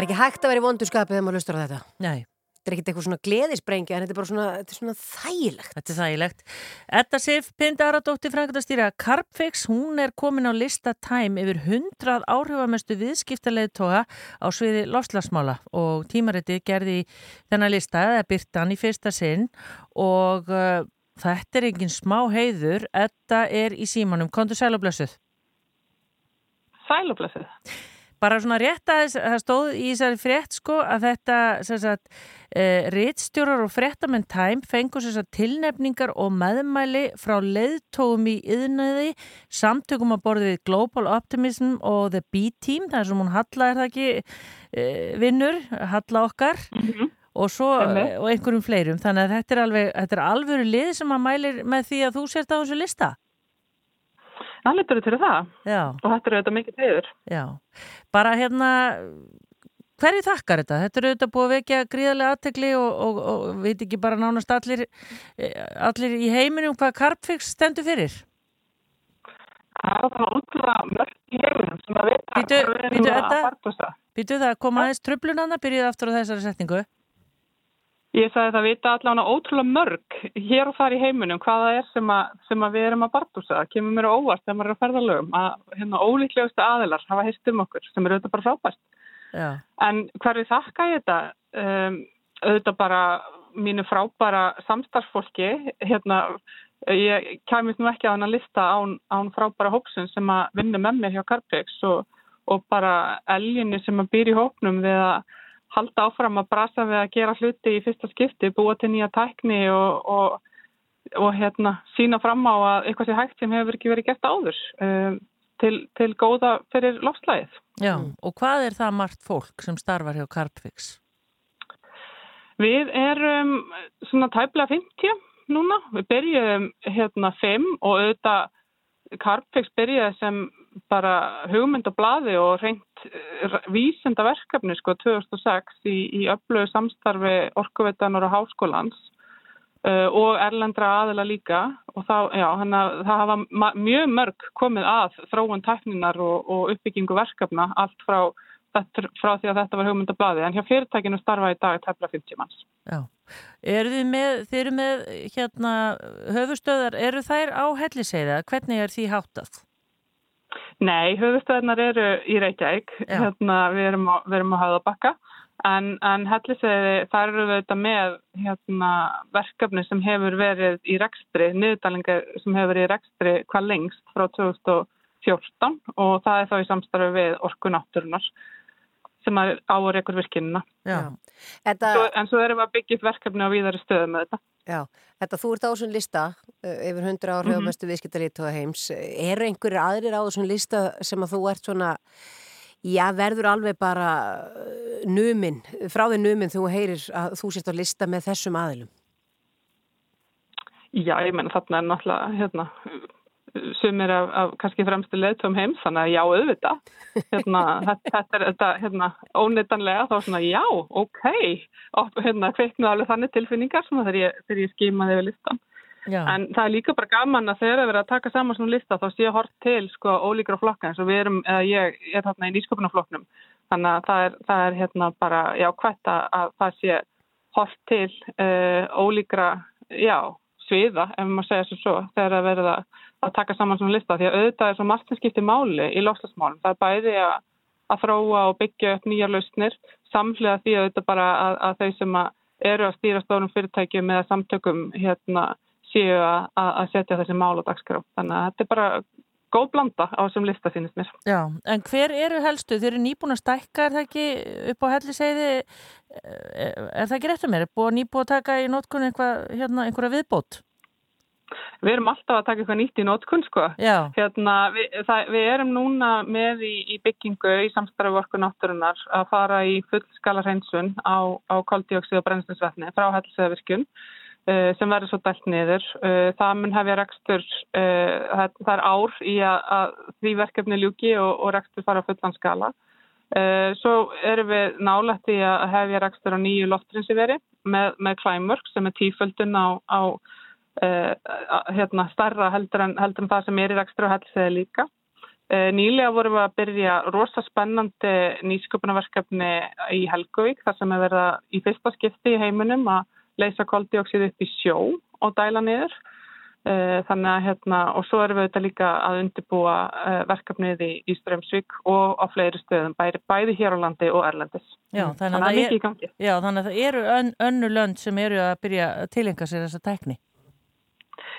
[SPEAKER 3] er ekki hægt að vera í vondurskapi þegar maður lustur á þetta.
[SPEAKER 2] Nei,
[SPEAKER 3] Þetta er ekkert eitthvað svona gleðisbrengja en þetta er bara svona, þetta er svona þægilegt.
[SPEAKER 2] þetta er þægilegt. Edda Sif Pindaradóttir Frankundastýra Carpfix, hún er komin á lista Time yfir 100 áhrifamestu viðskiptaleðtoga á sviði lofslagsmála og tímariti gerði þennan lista eða byrtan í fyrsta sinn og uh, þetta er engin smá heiður. Edda er í símanum. Kondur sæl og blessuð.
[SPEAKER 11] Sælublessið.
[SPEAKER 2] Bara svona rétt að það stóð í þessari frétt sko að þetta sagt, uh, rittstjórar og fréttamenn Time fengur sagt, tilnefningar og meðmæli frá leiðtóum í yðnaði, samtökum að borði við Global Optimism og The B-Team, það er sem hún Halla er það ekki uh, vinnur, Halla okkar og svo og einhverjum fleirum, þannig að þetta er alveg þetta er alvöru lið sem að mælir með því að þú sért á þessu lista.
[SPEAKER 11] Það lítur til það
[SPEAKER 2] Já.
[SPEAKER 11] og þetta er auðvitað mikið heiður.
[SPEAKER 2] Já, bara hérna, hverju þakkar þetta? Þetta er auðvitað búið að vekja gríðarlega aðtegli og, og, og veit ekki bara nánast allir, eh, allir í heiminum hvað Carpfix stendur fyrir?
[SPEAKER 11] Það er það útrúlega mörg í heiminum sem að vita hvað við erum að barndosa.
[SPEAKER 2] Býtu það að koma aðeins tröflunanna, byrjuð aftur á þessari setningu.
[SPEAKER 11] Ég sagði það vita allavega ótrúlega mörg hér og þar í heiminum hvaða er sem að, sem að við erum að barndúsa. Það kemur mér óvart þegar maður er að ferðalögum að hérna ólíklegustu aðilar hafa heist um okkur sem er auðvitað bara frábært.
[SPEAKER 2] Já,
[SPEAKER 11] En hverju þakka ég þetta? Um, auðvitað bara mínu frábæra samstarfsfólki. Hérna, ég kæmist nú ekki á hennar lista án, án frábæra hópsinn sem að vinna með mér hjá Carpex og, og bara eljunni sem að býr í hópnum við að halda áfram að brasa við að gera hluti í fyrsta skipti, búa til nýja tækni og, og, og hérna, sína fram á að eitthvað sé hægt sem hefur ekki verið gert áður um, til, til góða fyrir lofslæðið.
[SPEAKER 2] já. og hvað er það margt fólk sem starfar hjá Carpfix?
[SPEAKER 11] Við erum svona tæplega 50 núna. Við byrjuðum hérna 5 og auðvitað Carpex byrjaði sem bara hugmynd og og reynt vísenda verkefni sko 2006 í, í öflögu samstarfi orkuveitanar og háskólans uh, og erlendra aðila líka og þá, já, hana, það hafa mjög mörg komið að þróun tækninar og, og uppbyggingu verkefna allt frá, frá því að þetta var hugmynd og blaði en hjá fyrirtækinu starfa í dag tæplega 50 manns.
[SPEAKER 2] Já. Eru þið með, þið eru með hérna höfustöðar, eru þær á helliseiða? Hvernig er því háttað?
[SPEAKER 11] Nei, höfustöðnar eru í Reykjavík, hérna, við erum á, á Höðabakka, en, en helliseiði, þar eru við þetta með hérna, verkefni sem hefur verið í rekstri, niðurdalingar sem hefur verið í rekstri hvað lengst frá 2014 og það er þá í samstarfi við orkunátturunar sem er á og rekur virkinina.
[SPEAKER 2] Já.
[SPEAKER 3] Þetta,
[SPEAKER 11] Svo, en svo erum við að byggja upp verkefni á víðari stöðu með þetta.
[SPEAKER 3] Já, þetta þú ert á þessum lista yfir 100 ári á mestu viðskiptalítu heims. Eru einhverjir aðrir á þessum lista sem að þú ert svona, já, verður alveg bara numin, frá því numin þú heyrir að þú sést á lista með þessum aðilum?
[SPEAKER 11] Já, ég menna þarna er náttúrulega hérna, sumir af, af kannski fremstu leiðtum heims, þannig að já, auðvitað. Hérna, (laughs) þetta, er þetta hérna, óneitanlega, þá svona já, ok, og hérna kveiknuð alveg þannig tilfinningar svona þegar ég, þegar ég skimaði yfir listan.
[SPEAKER 2] Já.
[SPEAKER 11] En það er líka bara gaman að þegar það verið að taka saman svona lista þá sé hort til sko ólíkra flokka eins og við erum, eða ég er þarna í nýsköpunarflokknum. Þannig að það er, það er hérna bara, já, hvert að, að það sé hort til uh, ólíkra, já, sviða, ef maður segja svo svo, þegar það verið að, taka saman svona lista. Því að auðvitað er svo margt sem skiptir máli í lofslagsmálum. Það er bæði að, að þróa og byggja upp nýjar lausnir, samhlega því að auðvitað bara að, að þau sem að eru að stýra stórum fyrirtækjum eða samtökum hérna séu að, að setja þessi mál á dagskrá. Þannig að þetta er bara góð blanda á þessum lista sínist mér.
[SPEAKER 2] Já, en hver eru helstu? Þeir eru nýbúin að stækka, er það ekki upp á helliseiði, er það ekki rétt að mér? Er búið nýbúið að taka í nótkunni eitthvað, hérna, einhverja viðbót?
[SPEAKER 11] Við erum alltaf að taka eitthvað nýtt í nótkunn sko. Hérna, við, það, við erum núna með í, í byggingu í samstarfi orku náttúrunar að fara í fullskala hreinsun á, á koldioxid og brennslisvetni frá helseðvirkjun uh, sem verður svo dælt niður. Uh, það mun hefja rekstur, uh, það, er ár í að, að því verkefni ljúki og, og rekstur fara á fullan skala. Uh, svo erum við nálægt í að hefja rekstur á nýju loftrinsiveri með, með Climework sem er tíföldun á, á hérna, starra heldur en, heldur en það sem er í rekstur og helseði líka. Eh, Nýlega vorum við að byrja rosa spennandi nýsköpunarverkefni í Helgavík þar sem er verið að í fyrsta skipti í heiminum að leysa koldioxid upp í sjó og dæla niður. Eh, Þannig að hérna, og svo erum við auðvitað líka að undirbúa eh, verkefnið í, í Strömsvík og á fleiri stöðum, bæri, bæði hér á landi og erlendis.
[SPEAKER 2] Já,
[SPEAKER 11] Þannig
[SPEAKER 2] þannig
[SPEAKER 11] að
[SPEAKER 2] að,
[SPEAKER 11] það er
[SPEAKER 2] já, þannig að það eru ön, önnu lönd sem eru að byrja að tilenga sér þessa tækni.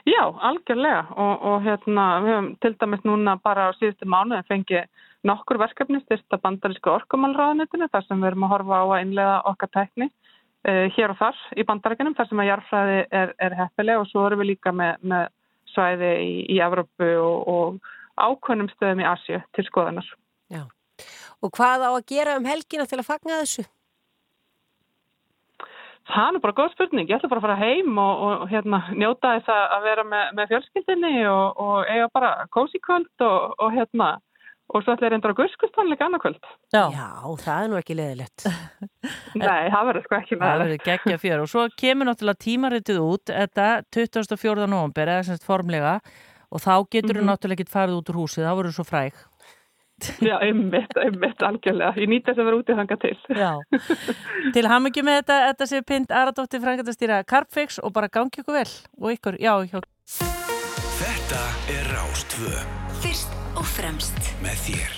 [SPEAKER 11] Já, algjörlega og, og hérna, við höfum til dæmis núna bara á síðustu mánuðin fengið nokkur verkefni styrsta bandarísku orkumálráðanetinu þar sem við erum að horfa á að innlega okkar tekni uh, hér og þar í bandarækjunum þar sem að jarfræði er, er heppileg og svo erum við líka með, með svæði í, í Evrópu og, og ákveðnum stöðum í Asju til skoðanar.
[SPEAKER 3] Já. Og hvað á að gera um helgina til að fagna þessu?
[SPEAKER 11] Það er bara góð spurning. Ég ætla bara að fara heim og, og hérna, njóta þess að vera með, með fjölskyldinni og, og eiga bara kósi kvöld og, og hérna og svo ætla ég reyndar á guðskustannleika annarkvöld.
[SPEAKER 2] Já.
[SPEAKER 3] Já, það er nú ekki leðilegt. (laughs)
[SPEAKER 11] Nei, það verður sko ekki
[SPEAKER 2] Það
[SPEAKER 11] með
[SPEAKER 2] verður geggja fjör og svo kemur náttúrulega tímaritið út þetta 24. november eða semst formlega og þá getur þú
[SPEAKER 11] Mhm.
[SPEAKER 2] náttúrulega ekki farið út úr húsið, þá verður þú svo fræg.
[SPEAKER 11] Já, einmitt, einmitt, algjörlega. Ég nýtt þess að vera úti þanga til.
[SPEAKER 2] Já. Til hamingi með þetta, þetta sé Pind Aradóttir Frangatastýra Carpfix og bara gangi ykkur vel og ykkur, já, hjá
[SPEAKER 1] Þetta er Rástvö
[SPEAKER 8] Fyrst og fremst
[SPEAKER 1] með þér.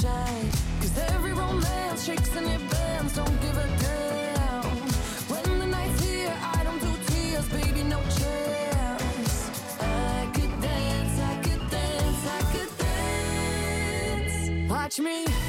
[SPEAKER 6] Shine. 'Cause every romance shakes and it bends, don't give a damn. When the night's here, I don't do tears, baby, no chance. I could dance, I could dance, I could dance. Watch me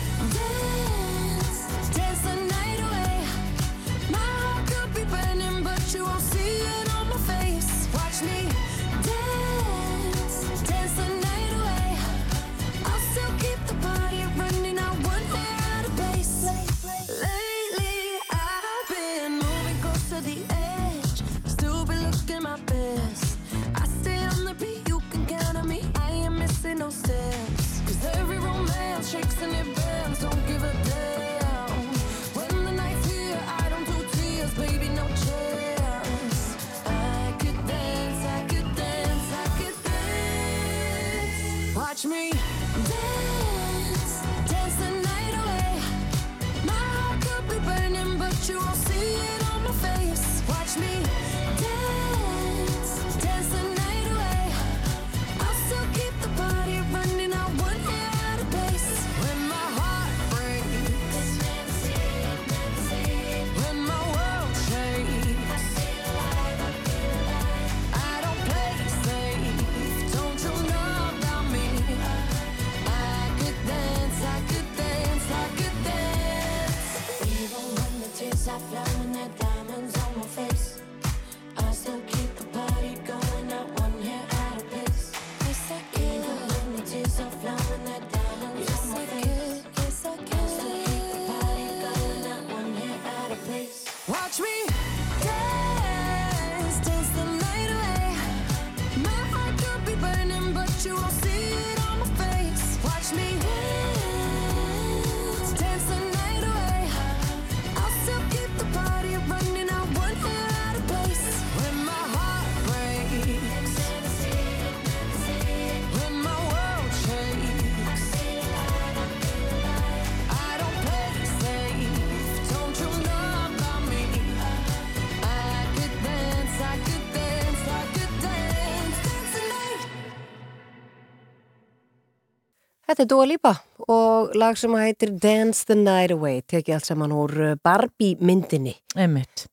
[SPEAKER 3] Þetta er Dua Lipa og lag sem heitir Dance the Night Away, tekið allt saman úr Barbie myndinni.
[SPEAKER 2] Emmitt.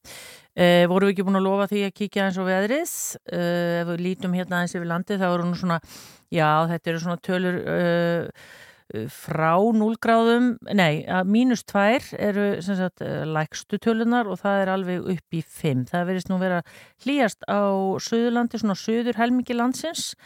[SPEAKER 2] Uh, vorum við ekki búin að lofa því að kíkja eins og veðrið uh, ef við lítum hérna eins yfir landið þá eru nú svona, já þetta eru svona tölur uh, frá 0 gráðum, nei mínus 2 eru sagt uh, lægstu tölunar og það er alveg upp í 5, það verðist nú vera hlýjast á Suðurlandi, svona Suður helmingi landsins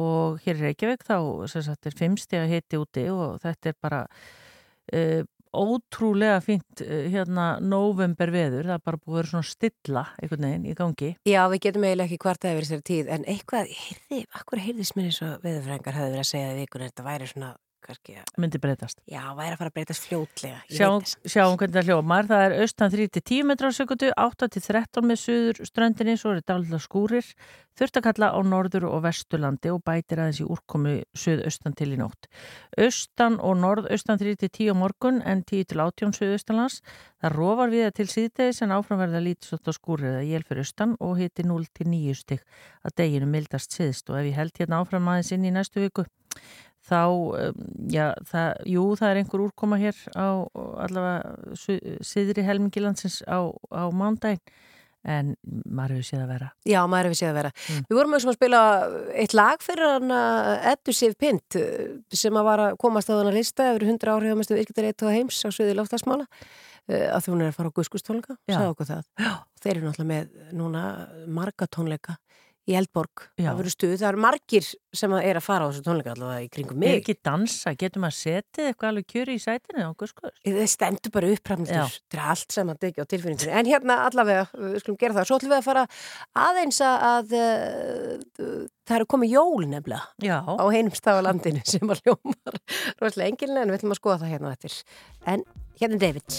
[SPEAKER 2] og hér í Reykjavík þá sagt er 5 steg að hiti úti og þetta er bara uh, ótrúlega fínt eh, hérna november veður, það er bara búið að vera svona stilla einhvern veginn í gangi.
[SPEAKER 3] Já, við getum eiginlega ekki hvart að yfir þessari tíð, en eitthvað, heyrði, akkur heyrðist mér eins og veðurfrængar hafði verið að segja það í vikuna, þetta væri svona, kannski,
[SPEAKER 2] Myndi breytast.
[SPEAKER 3] já, væri að fara að breytast fljótlega.
[SPEAKER 2] Sjáum, sjáum hvernig það hljómar. Það er austan 3-10 metrar sekundu, 8-13 með suður ströndinni, svo er þetta alveg skúrir, þurft að kalla á norður og vesturlandi og bætir aðeins í úrkomu suðaustan til í nótt. Austan og norðaustan 3-10 á morgun en 10-18 suðaustanlands. Það rofar við til síðdegis en áframverða lítið svolítið á skúrið eða jél fyrir austan og hiti 0-9 stygg að deginu mildast síðst og ef ég held hérna áfram aðeins inn í næstu viku þá, um, já, það, jú, það er einhver úrkoma hér á allavega syðri helmingilandsins á, á mándaginn en maður hefur séð að vera.
[SPEAKER 3] Já, maður hefur séð að vera.
[SPEAKER 2] Mm.
[SPEAKER 3] Við vorum eins og að spila eitt lag fyrir hann Eddu Sif Pint sem að var að komast á þann að lista yfir 100 áhrifamestu virkitareitt á heims á sviði loftasmála að því hún er að fara á guðskustónleika,
[SPEAKER 2] Já.
[SPEAKER 3] sagði okkur það. Já. Þeir eru náttúrulega með núna marga tónleika í Eldborg. Það verður stuð, það eru margir sem er að fara á þessu tónleika allavega í kringum
[SPEAKER 2] Er
[SPEAKER 3] mig.
[SPEAKER 2] ekki dansa, getur maður setið eitthvað alveg kjöri í sætinu á guðskuður?
[SPEAKER 3] Það stendur bara þetta er allt sem að degja á tilfinningunni. En hérna allavega, við skulum gera það. Svo ætlum við að fara aðeins að, uh, það eru komið jól nefnilega
[SPEAKER 2] Já.
[SPEAKER 3] á einum stað á landinu sem að hljómar rosalega enginlega en við ætlum að skoða það hérna eftir. En hérna er Davids.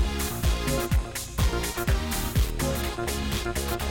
[SPEAKER 3] we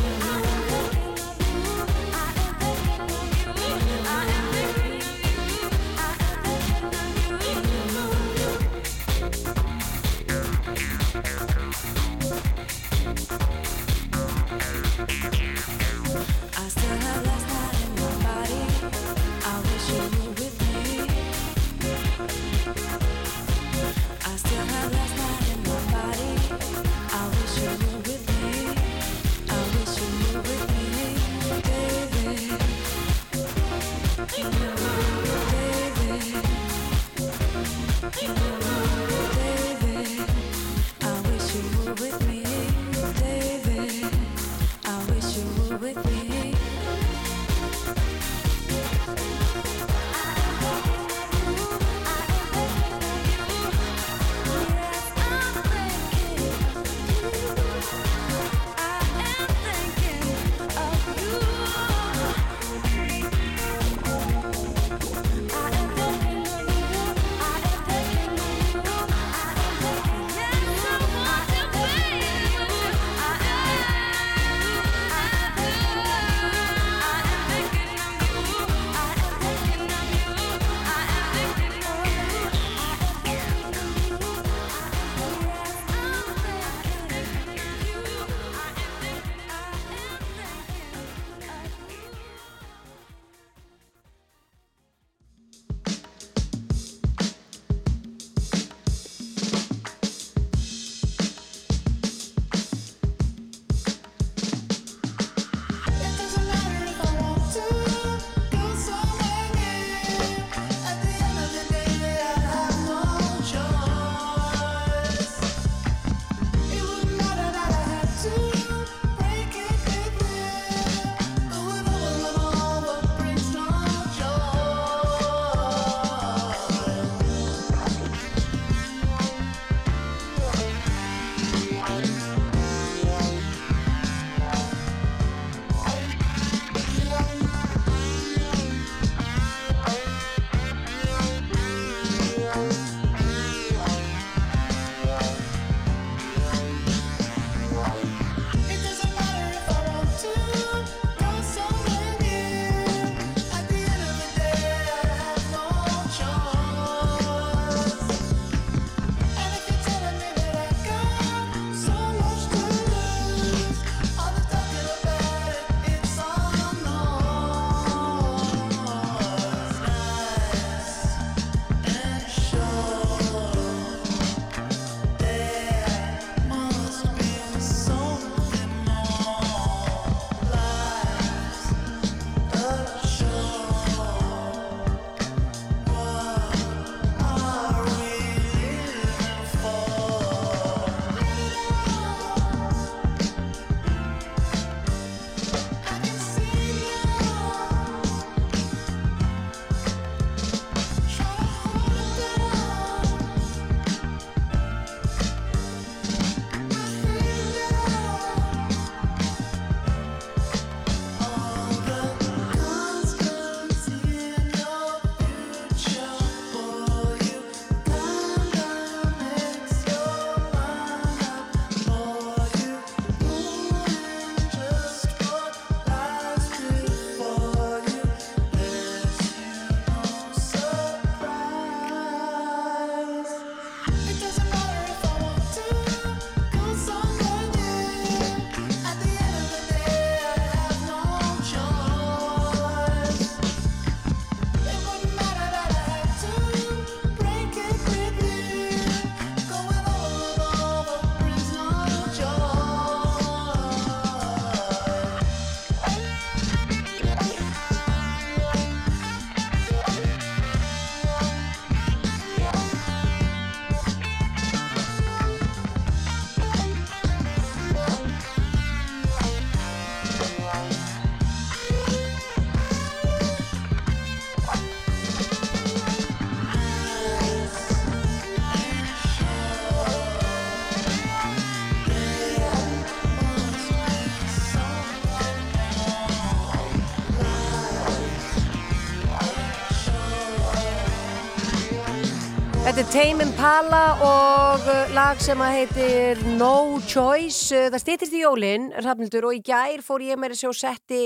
[SPEAKER 3] Tame Impala og uh, lag sem að heitir No Choice. Uh, Það stýttist í jólinn, Rafnildur, og í gær fór ég meira sér og setti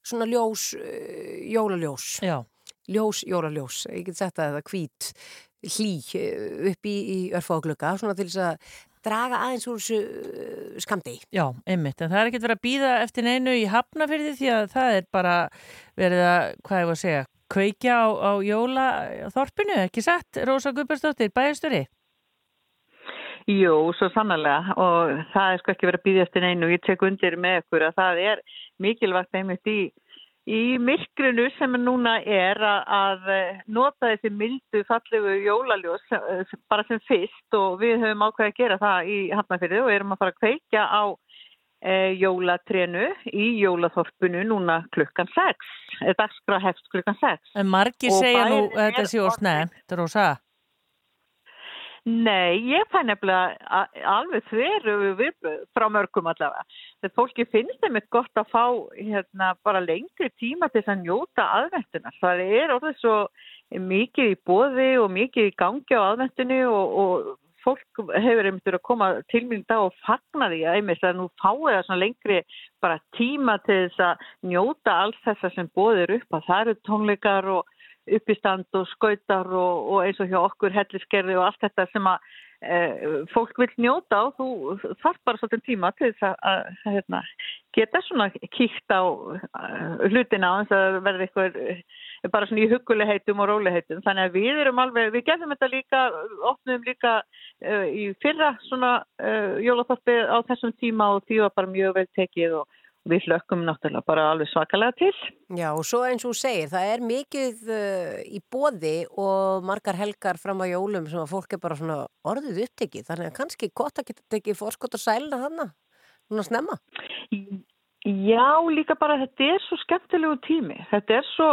[SPEAKER 3] svona ljós, uh, jólaljós.
[SPEAKER 2] Já.
[SPEAKER 3] Ljós, jólaljós. Ég get sett að það hvít hlý upp í, í örfáglugga, svona til þess að draga aðeins úr þessu skamdegi.
[SPEAKER 2] Já, einmitt, en það er ekkert verið að býða eftir neinu í hafnafyrði því að það er bara verið að, hvað ég var að segja, kveikja á, á jólaþorpinu, ekki satt, Rósa Guðbergsdóttir, bæjastöri?
[SPEAKER 12] Jú, svo sannlega og það er sko ekki verið að býða eftir neinu ég tek undir með ykkur að það er mikilvægt einmitt í, í myrkrinu sem núna er að, að nota þessi mildu fallegu jólaljós eh, bara sem fyrst og við höfum ákveðið að gera það í Hafnarfyrði og erum að fara að kveikja á e, jólatrénu í jólaþorpunu núna klukkan 6, dagskrá hefst klukkan 6.
[SPEAKER 2] En margir
[SPEAKER 12] Og
[SPEAKER 2] segja nú þetta
[SPEAKER 12] er
[SPEAKER 2] sé of snemt, Rósa.
[SPEAKER 12] Nei, ég fæ nefnilega alveg þveru frá mörgum allavega. Þetta fólki finnst þeim eitthvað gott að fá hérna, bara lengri tíma til þess að njóta aðventuna. Það er orðið svo mikið í bóði og mikið í gangi á aðventinu og, og fólk hefur einmitt verið að koma til mín dag og fagna því að einmitt að nú fáið það svona lengri bara tíma til þess að njóta alls þessa sem bóðir upp að það eru tónleikar og uppistand og skautar og, og eins og hjá okkur helliskerði og allt þetta sem að e, fólk vil njóta og þú þarf bara svolítið tíma til þess að, að, að hérna, geta svona kíkt á uh, hlutina á þess að verða eitthvað eh, bara svona í hugulegheitum og róliheitum þannig að við erum alveg, við gerðum þetta líka opnum líka uh, í fyrra svona uh, jólaþorpi á þessum tíma og því var bara mjög vel tekið og við hlökkum náttúrulega bara alveg svakalega til.
[SPEAKER 3] Já, og svo eins og þú segir, það er mikið uh, í bóði og margar helgar fram á jólum sem að fólk er bara svona orðið upptekið, þannig að kannski gott að geta tekið fórskot og sælna þarna, núna snemma.
[SPEAKER 12] Já, líka bara þetta er svo skemmtilegu tími. Þetta er svo,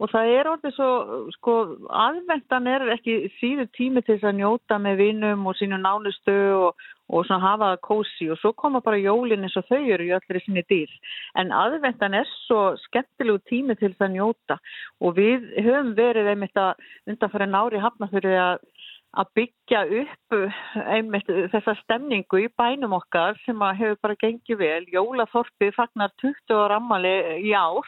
[SPEAKER 12] og það er orðið svo, sko, aðvendan er ekki síður tími til þess að njóta með vinum og sínu nánustu og, og svona hafa það kósi og svo koma bara jólin eins og þau eru í allir sinni dýr. En aðvendan er svo skemmtilegu tími til þess að njóta og við höfum verið einmitt að undanfæra nári hafna fyrir að að byggja upp einmitt þessa stemningu í bænum okkar sem að hefur bara gengið vel. Jólaþorpið fagnar 20 ára ammali í ár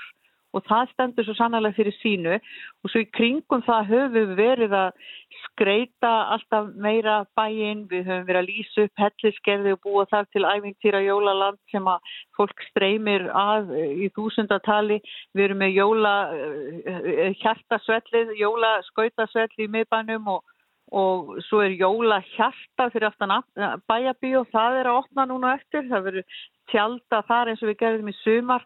[SPEAKER 12] og það stendur svo sannlega fyrir sínu. Og svo í kringum það höfum verið að skreita alltaf meira bæinn, við höfum verið að lýsa upp helliskerði og búa þar til æfintýra jólaland sem að fólk streymir að í þúsundatali, við erum með jóla hjartasvellið, jólaskautasvell í miðbænum og og svo er jóla hjarta fyrir aftan bæjabí og það er að opna núna eftir, það verður tjálta þar eins og við gerðum í sumar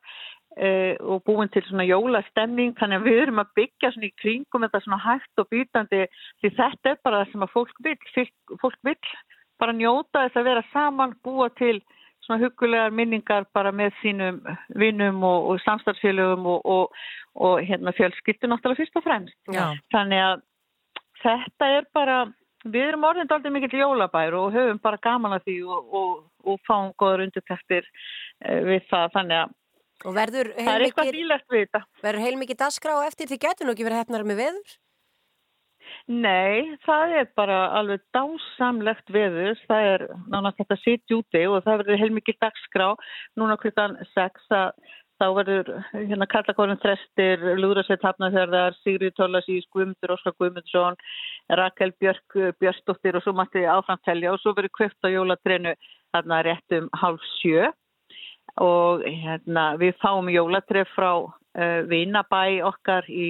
[SPEAKER 12] eh, og búin til svona jólastemning þannig að við erum að byggja svona í kringum þetta svona hægt og býtandi því þetta er bara það sem að fólk vil fólk, vil bara njóta þess að vera saman, búa til svona hugulegar minningar bara með sínum vinnum og, og samstarfsfélögum og, og, og hérna fjölskyldu náttúrulega fyrst og fremst.
[SPEAKER 2] Já.
[SPEAKER 12] Þannig að þetta er bara, við erum orðin aldrei mikill jólabær og höfum bara gaman að því og, og, og fáum góður undirtæktir uh, við það. Þannig að
[SPEAKER 3] Og verður
[SPEAKER 12] er
[SPEAKER 3] heilmikið,
[SPEAKER 12] bílegt við þetta.
[SPEAKER 3] verður heilmikið dasgrá á eftir því getur nú ekki verið hefnar með veður?
[SPEAKER 12] Nei, það er bara alveg dásamlegt veður. Það er nánast þetta sitt úti og það verður heilmikið dagskrá núna klukkan 6 að þá verður hérna Karlakórun Þrestir, Lúðrasveit Hafnarþjörðar, Sigrid Tólasís, Guðmundur Óskar Guðmundsson, Rakel Björk Björnsdóttir og svo mætti áframtelja og svo verður kvöpt á jólatrénu þarna rétt um hálf sjö. Og hérna við fáum jólatref frá uh, Vinabæ okkar í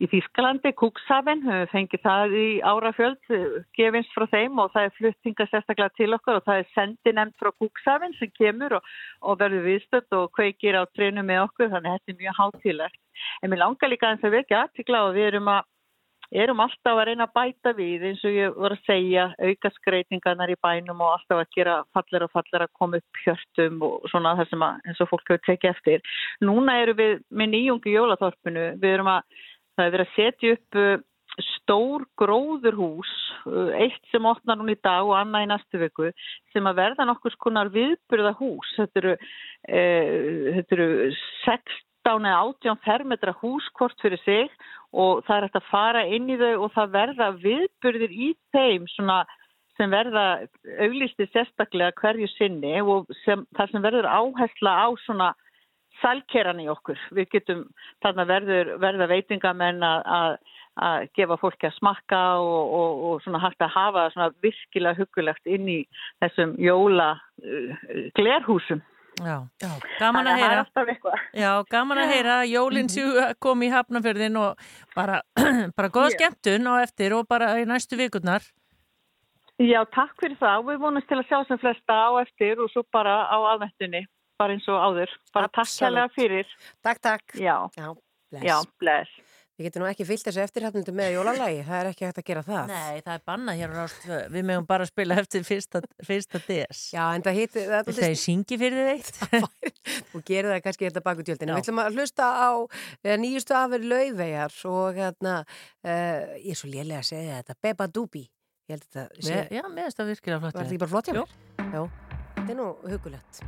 [SPEAKER 12] í Þýskalandi, Kúkshafin, höfum fengið það í árafjöld, gefins frá þeim og það er fluttinga sérstaklega til okkar og það er sendinemnd frá Kúkshafin sem kemur og, og verður viðstöld og kveikir á trénu með okkur, þannig að þetta er mjög hátílegt. En mér langar líka eins að vekja aðtikla og við erum, að, erum alltaf að reyna að bæta við eins og ég voru að segja, auka skreitingarnar í bænum og alltaf að gera fallir og fallir að koma upp hjörtum og svona það sem að, eins og fólk hefur tekið eftir. Núna erum við með nýjungi jólaþorpinu, við erum að Það er verið að setja upp uh, stór gróðurhús, uh, eitt sem opnar núna í dag og annað í næstu viku, sem að verða nokkus konar viðbyrða hús. Þetta eru, e, þetta eru 15 eða 18 fermetra hús hvort fyrir sig og það er hægt að fara inn í þau og það verða viðburðir í þeim svona sem verða auglisti sérstaklega hverju sinni og sem, það sem verður áhersla á svona sælkeran í okkur. Við getum, þarna verður, verða veitingamenn að, að, að gefa fólki að smakka og, og, og svona hægt að hafa svona virkilega huggulegt inn í þessum jóla uh, glerhúsum.
[SPEAKER 2] Já, já, gaman að
[SPEAKER 12] er
[SPEAKER 2] heyra. Já, gaman að heyra jólinn að koma í hafnafjörðin og bara, (clears throat) bara góða
[SPEAKER 12] Já.
[SPEAKER 2] skemmtun á eftir og bara í næstu vikurnar.
[SPEAKER 12] Já, takk fyrir það. Við vonumst til að sjá sem flesta á eftir og svo bara á aðventunni, bara eins og áður. Bara takk
[SPEAKER 10] Absolutt.
[SPEAKER 12] hérlega fyrir.
[SPEAKER 10] Takk, takk.
[SPEAKER 12] Já,
[SPEAKER 10] Já, bless.
[SPEAKER 12] já, bless.
[SPEAKER 10] Við getum nú ekki fyllt þessu eftirhæfnundu með jólalagi, það er ekki hægt að gera það.
[SPEAKER 2] Nei, það er bannað hér á rást. Við mögum bara að spila eftir fyrsta, fyrsta DS.
[SPEAKER 10] Já, en það hitt...
[SPEAKER 2] Vil það ég syngi fyrir þig eitt? (laughs)
[SPEAKER 10] Þú gerir það kannski þetta baku tjöldinu. Við ætlum að hlusta á uh, nýjustu afur laufeyjar og hérna, uh, ég er svo lélega að segja þetta, Beba Dubi. Ég held að þetta sé...
[SPEAKER 2] Já, finnst það virkilega flott.
[SPEAKER 10] Var þetta ekki bara flott hjá mér? Já. Þetta er nú hugulegt.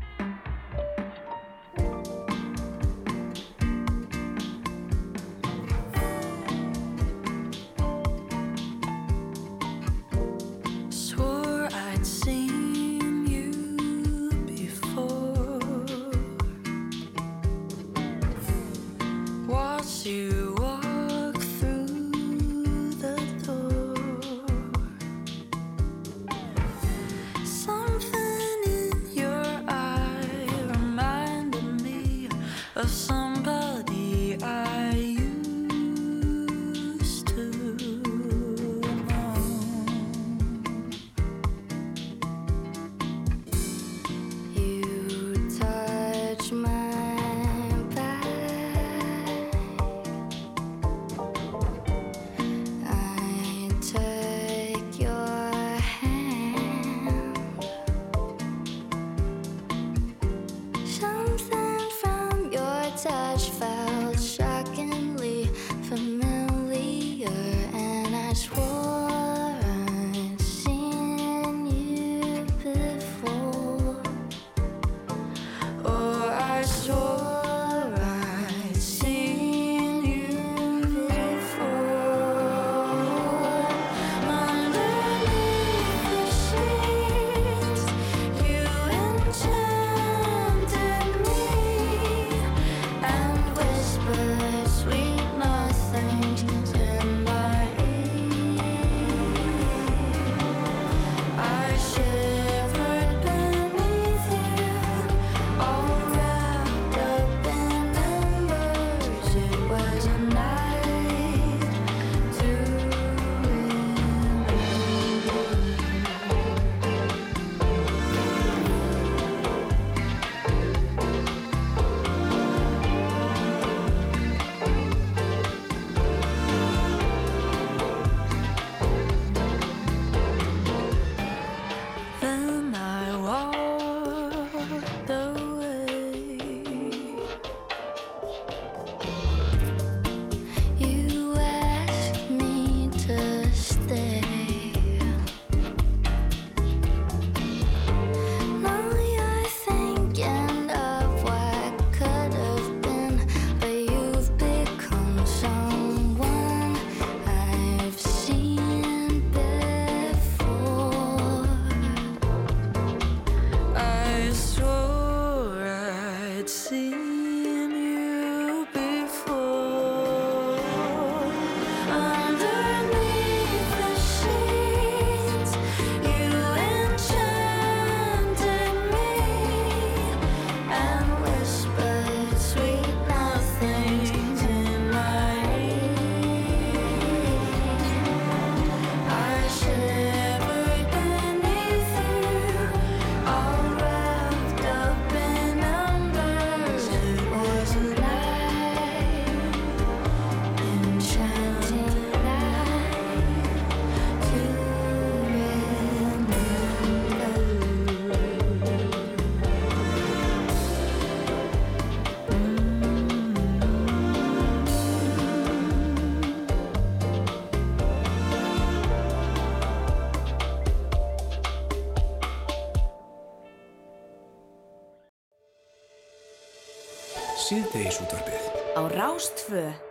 [SPEAKER 1] síðdegisútvarfið
[SPEAKER 8] á
[SPEAKER 13] Rástföð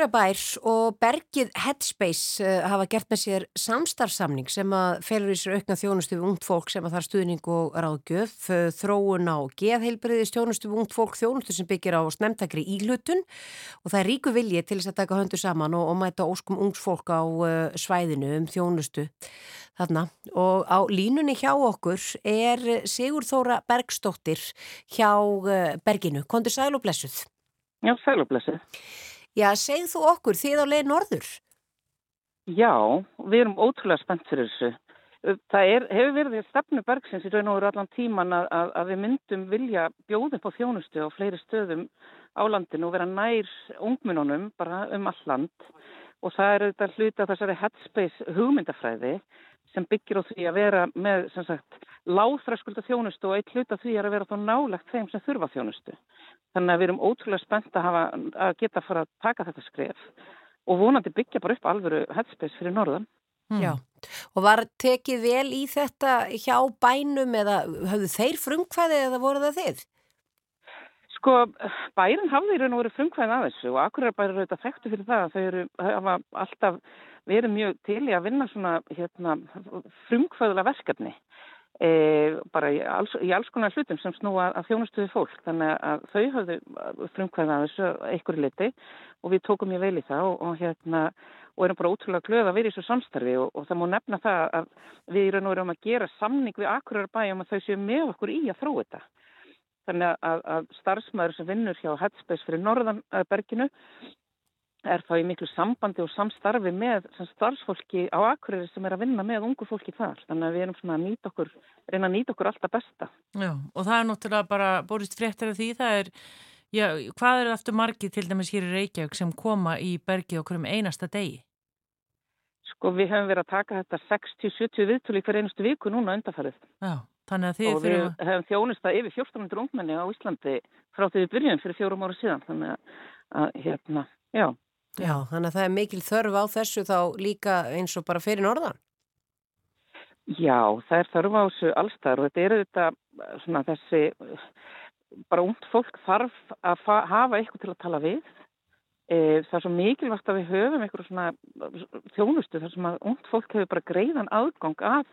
[SPEAKER 3] Akureyrabær og Bergið Headspace eh, hafa gert með sér samstarfsamning sem að felur í sér aukna þjónustu við ungt fólk sem að þar stuðning og ráðgjöf, eh, þróun á geðheilbriðis, þjónustu við ungt fólk, þjónustu sem byggir á snemtakri ílutun og það er ríku vilji til þess að taka höndu saman og, og mæta óskum ungt fólk á eh, svæðinu um þjónustu þarna. Og á línunni hjá okkur er Sigur Þóra Bergstóttir hjá Berginu. Kondur sæl og blessuð.
[SPEAKER 14] Já, sæl og blessuð.
[SPEAKER 3] Já, segð þú okkur, þið á leið norður?
[SPEAKER 14] Já, við erum ótrúlega spennt fyrir þessu. Það er, hefur verið því að stefnu Bergsins í raun og veru allan tíman að, að, að við myndum vilja bjóðum á þjónustu á fleiri stöðum á landinu og vera nær ungminnunum bara um all land og það er auðvitað hluta þessari headspace hugmyndafræði sem byggir á því að vera með láþraskulda þjónustu og eitt hluta því að vera þá nálagt þeim sem þurfa þjónustu. Þannig að við erum ótrúlega spennt að, hafa, að geta að fara að taka þetta skref og vonandi byggja bara upp alvöru headspace fyrir norðan. Mm.
[SPEAKER 3] Já, og var tekið vel í þetta hjá bænum eða hafðu þeir frumkvæði eða voru það þið?
[SPEAKER 14] Sko, bærin hafði í raun og verið frumkvæðin af þessu og akkur er bærin auðvitað þekktu fyrir það að þau eru, hafa alltaf verið mjög til í að vinna svona hérna, frumkvæðula verkefni bara í alls, í alls konar hlutum sem snúa að þjónustu við fólk þannig að þau hafðu frumkvæðin að þessu einhverju liti og við tókum mjög vel í það og, og hérna og erum bara ótrúlega glöð að vera í þessu samstarfi og, og það má nefna það að við og verum að gera samning við akkurar bæjum að þau séu með okkur í að þróa þetta. Þannig að, að starfsmæður sem vinnur hjá Headspace fyrir Norðanberginu er þá í miklu sambandi og samstarfi með sem starfsfólki á Akureyri sem er að vinna með ungu fólki þar. Þannig að við erum svona að nýta okkur, reyna að nýta okkur alltaf besta.
[SPEAKER 2] Já, og það er náttúrulega bara borist fréttir af því, það er, já, hvað er aftur margið til dæmis hér í Reykjavík sem koma í bergi okkur um einasta degi?
[SPEAKER 14] Sko við hefum verið að taka þetta 60-70 viðtölu hver einustu viku núna undarfærið.
[SPEAKER 2] Já, þannig að þið
[SPEAKER 14] og við hefum þjónustað yfir 1400 ungmenni á Íslandi frá því við byrjum fyrir fjórum ára síðan. Þannig að, að hérna, já.
[SPEAKER 3] Já, þannig að það er mikil þörf á þessu þá líka eins og bara fyrir norðan.
[SPEAKER 14] Já, það er þörf á þessu allstar og þetta er þetta svona þessi, bara ungt fólk þarf að hafa eitthvað til að tala við. E, það er svo mikilvægt að við höfum eitthvað svona þjónustu þar sem að ungt fólk hefur bara greiðan aðgang að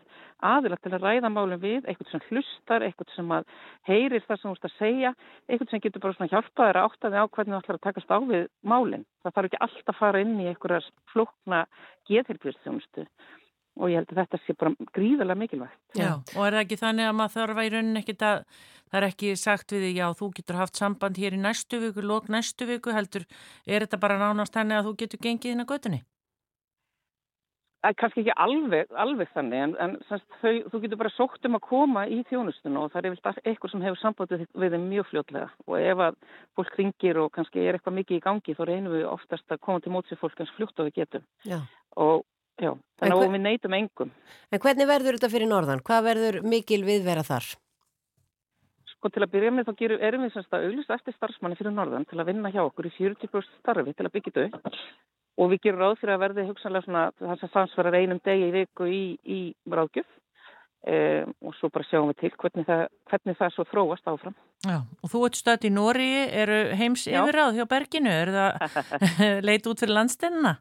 [SPEAKER 14] aðilagt til að ræða málum við, eitthvað sem hlustar, eitthvað sem að heyrir það sem þú ert að segja, eitthvað sem getur bara svona hjálpað þér að átta þig á hvernig þú ætlar að takast á við málinn. Það þarf ekki alltaf að fara inn í einhverja flókna geðhelbjörnstjónustu og ég held að þetta sé bara gríðarlega mikilvægt.
[SPEAKER 2] Já, og er það ekki þannig að maður þarf að í rauninni ekkit að, það er ekki sagt við því, já, þú getur haft samband hér í næstu viku, lók næstu viku, heldur, er þetta bara nánast þannig að þú getur gengið inn á
[SPEAKER 14] er kannski ekki alveg, alveg þannig, en, en semst, þau, þú getur bara sótt um að koma í þjónustuna og það er eitthvað sem hefur sambandið við þeim mjög fljótlega og ef að fólk ringir og kannski er eitthvað mikið í gangi þá reynum við oftast að koma til mótsið fólk eins fljótt og við getum.
[SPEAKER 3] Já.
[SPEAKER 14] Og Já, þannig að við neytum engum.
[SPEAKER 3] En hvernig verður þetta fyrir norðan? Hvað verður mikil viðvera þar?
[SPEAKER 14] Sko til að byrja með þá gerum, erum við semst að auðvist eftir starfsmanni fyrir norðan til að vinna hjá okkur í 40% starfi til að byggja þetta upp og við gerum ráð fyrir að verði hugsanlega svona það sem samsvarar einum degi í viku í, í ráðgjöf um, og svo bara sjáum við til hvernig það, hvernig það svo þróast áfram.
[SPEAKER 2] Já, og þú ert stöðt í Nóri, eru heims yfirráð hjá Berginu, er það (laughs) (laughs) leit út fyrir landstennina?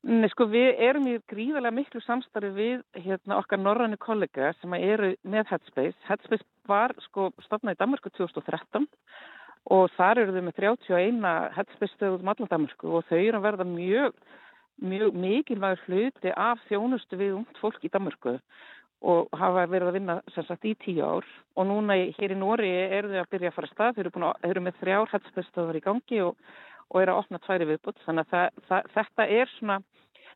[SPEAKER 14] Nei, sko, við erum í gríðarlega miklu samstarfi við hérna, okkar norrannu kollega sem eru með Headspace. Headspace var sko stofnað í Danmarku 2013 og þar eru þau með 31 Headspace stöðum allan Danmarku og þau eru að verða mjög, mjög mikilvægur hluti af þjónustu við ungt fólk í Danmarku og hafa verið að vinna sem sagt í tíu ár og núna hér í Nóri eru þau að byrja að fara stað, þau eru, að, þau eru með þrjár Headspace stöður í gangi og og er að opna tværi viðbútt þannig að það, það, þetta er svona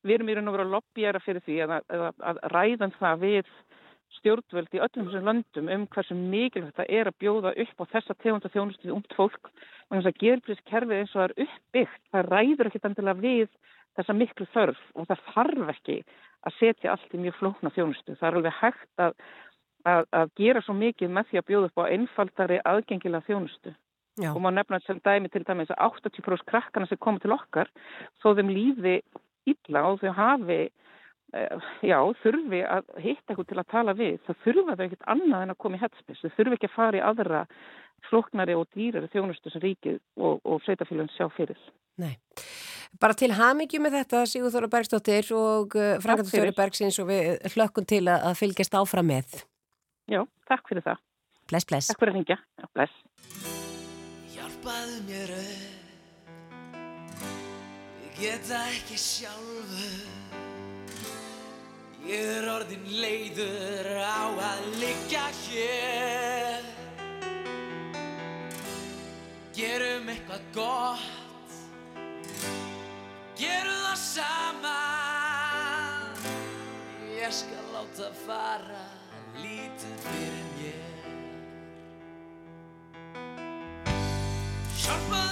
[SPEAKER 14] við erum í raun og veru að lobbyjara fyrir því að, að, að ræðan það við stjórnvöld í öllum þessum löndum um hversu mikilvægt það er að bjóða upp á þessa tegunda þjónustu umt fólk. Og þess að gerðblískerfið eins og það er uppbyggt það ræður ekki endilega við þessa miklu þörf og það þarf ekki að setja allt í mjög flókna þjónustu. Það er alveg hægt að, að gera svo mikið með því að bjóða upp á einfaldari aðgengilega þjónustu Já. og má nefna sem dæmi til dæmis að 80% krakkana sem koma til okkar þó þeim lífi illa og þau hafi já, þurfi að hitta eitthvað til að tala við það þurfa þau ekkert annað en að koma í headspess þau þurfi ekki að fara í aðra floknari og dýrari þjónustu sem ríkið og, og sveitafélagin sjá fyrir.
[SPEAKER 3] Nei, bara til hamingju með þetta Sigur Þóra Bergsdóttir og uh, Frankardur Bergsins og við hlökkum til að, fylgjast áfram með.
[SPEAKER 14] Já, takk fyrir það.
[SPEAKER 3] Bless, bless.
[SPEAKER 14] Takk fyrir að hingja, bless
[SPEAKER 10] hjálpaðu mér upp. Ég geta ekki sjálfur. Ég er orðin leiður á að liggja hér. Gerum eitthvað gott. Gerum það sama. Ég skal láta fara lítið fyrir mér Hjálpaðu mér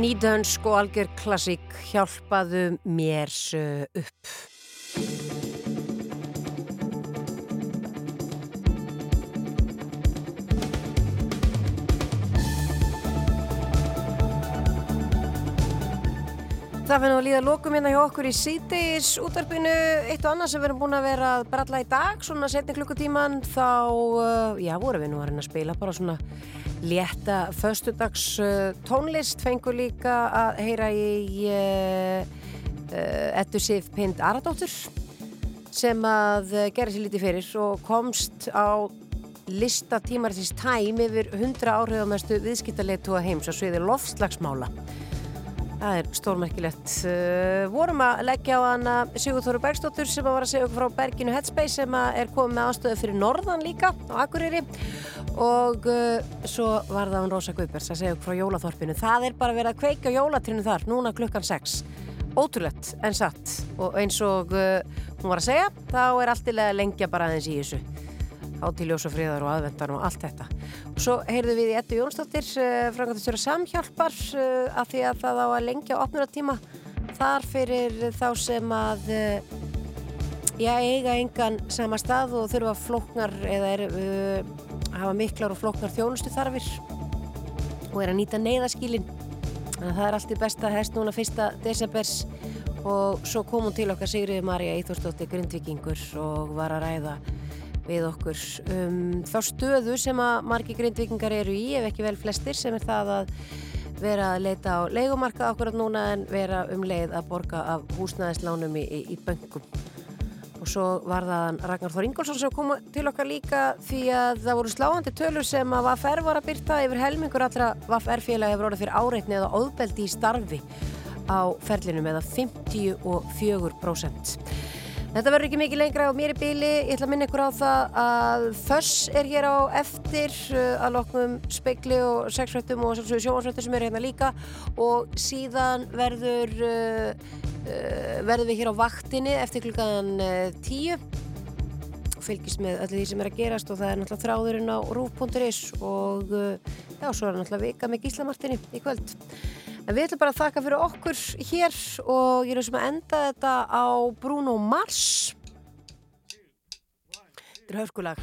[SPEAKER 3] Nýdönsk og algjör klassík hjálpaðu mér upp. Það finnum að líða lokum hérna hjá okkur í síðdeis útvarpinu eitt og annað sem við erum búin að vera að bralla í dag, svona setni klukkutíman þá, uh, já, vorum við nú að reyna að spila bara svona létta föstudags uh, tónlist fengur líka að heyra í uh, uh, Eddu Sif Pind Aradóttur sem að gera sér lítið fyrir og komst á lista tímarisins tæm yfir 100 áhrifamestu viðskiptarleitu heims á sviði loftslagsmála Það er stórmerkilegt. Uh, vorum að leggja á hana Sigurþóru Bergsdóttur sem að var að segja okkur frá Berginu Headspace sem er komið með ástöðu fyrir Norðan líka á Akureyri og uh, svo var það hún Rósa Guðbergs að segja okkur frá Jólaþorpinu. Það er bara verið að kveika jólatrinu þar núna klukkan 6. Ótrúlegt en satt og eins og uh, hún var að segja þá er allt til að lengja bara aðeins í þessu hátíljós og friðar og aðvendan og allt þetta. Og svo heyrðu við í Ettu Jónsdóttir, uh, frangatistjóra samhjálpar uh, að því að það á að lengja opnuratíma þar fyrir þá sem að uh, já, eiga engan sama stað og þurfa flóknar eða er, uh, hafa miklar og flóknar þjónustu þarfir og er að nýta neyðaskílin. Það er allt í besta hest núna fyrsta desembers og svo kom hún til okkar Sigriði Marja Íþórsdóttir Grindvikingur og var að ræða við okkur um, þá stöðu sem að margi grindvikingar eru í, ef ekki vel flestir, sem er það að vera að leita á leikumarka akkurat núna en vera um leið að borga af húsnæðislánum í, í, í böngum. Og svo var það Ragnar Þór Ingólfsson sem kom til okkar líka því að það voru sláandi tölur sem að VFR var að byrta yfir helmingur allra VFR-félag hefur orðið fyrir áreitni eða óðbeldi í starfi á ferlinum eða 54%. Þetta verður ekki mikið lengra á mér í bíli. Ég ætla að minna ykkur á það að Föss er hér á eftir uh, að loknum speikli og sexfrættum og sjóansfrættum sem eru hérna líka og síðan verður, uh, uh, verður við hér á vaktinni eftir klukkan tíu og fylgist með öllu því sem er að gerast og það er náttúrulega þráðurinn á rúf.is og já, svo er náttúrulega vika með Gíslamartinni í kvöld. En við ætlum bara að þakka fyrir okkur hér og ég er sem að enda þetta á Bruno Mars. Þetta er hörskulag.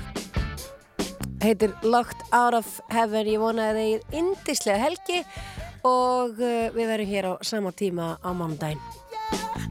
[SPEAKER 3] Heitir Locked Out of Heaven. Ég vona að þeir indislega helgi og uh, við verðum hér á sama tíma á mánudaginn.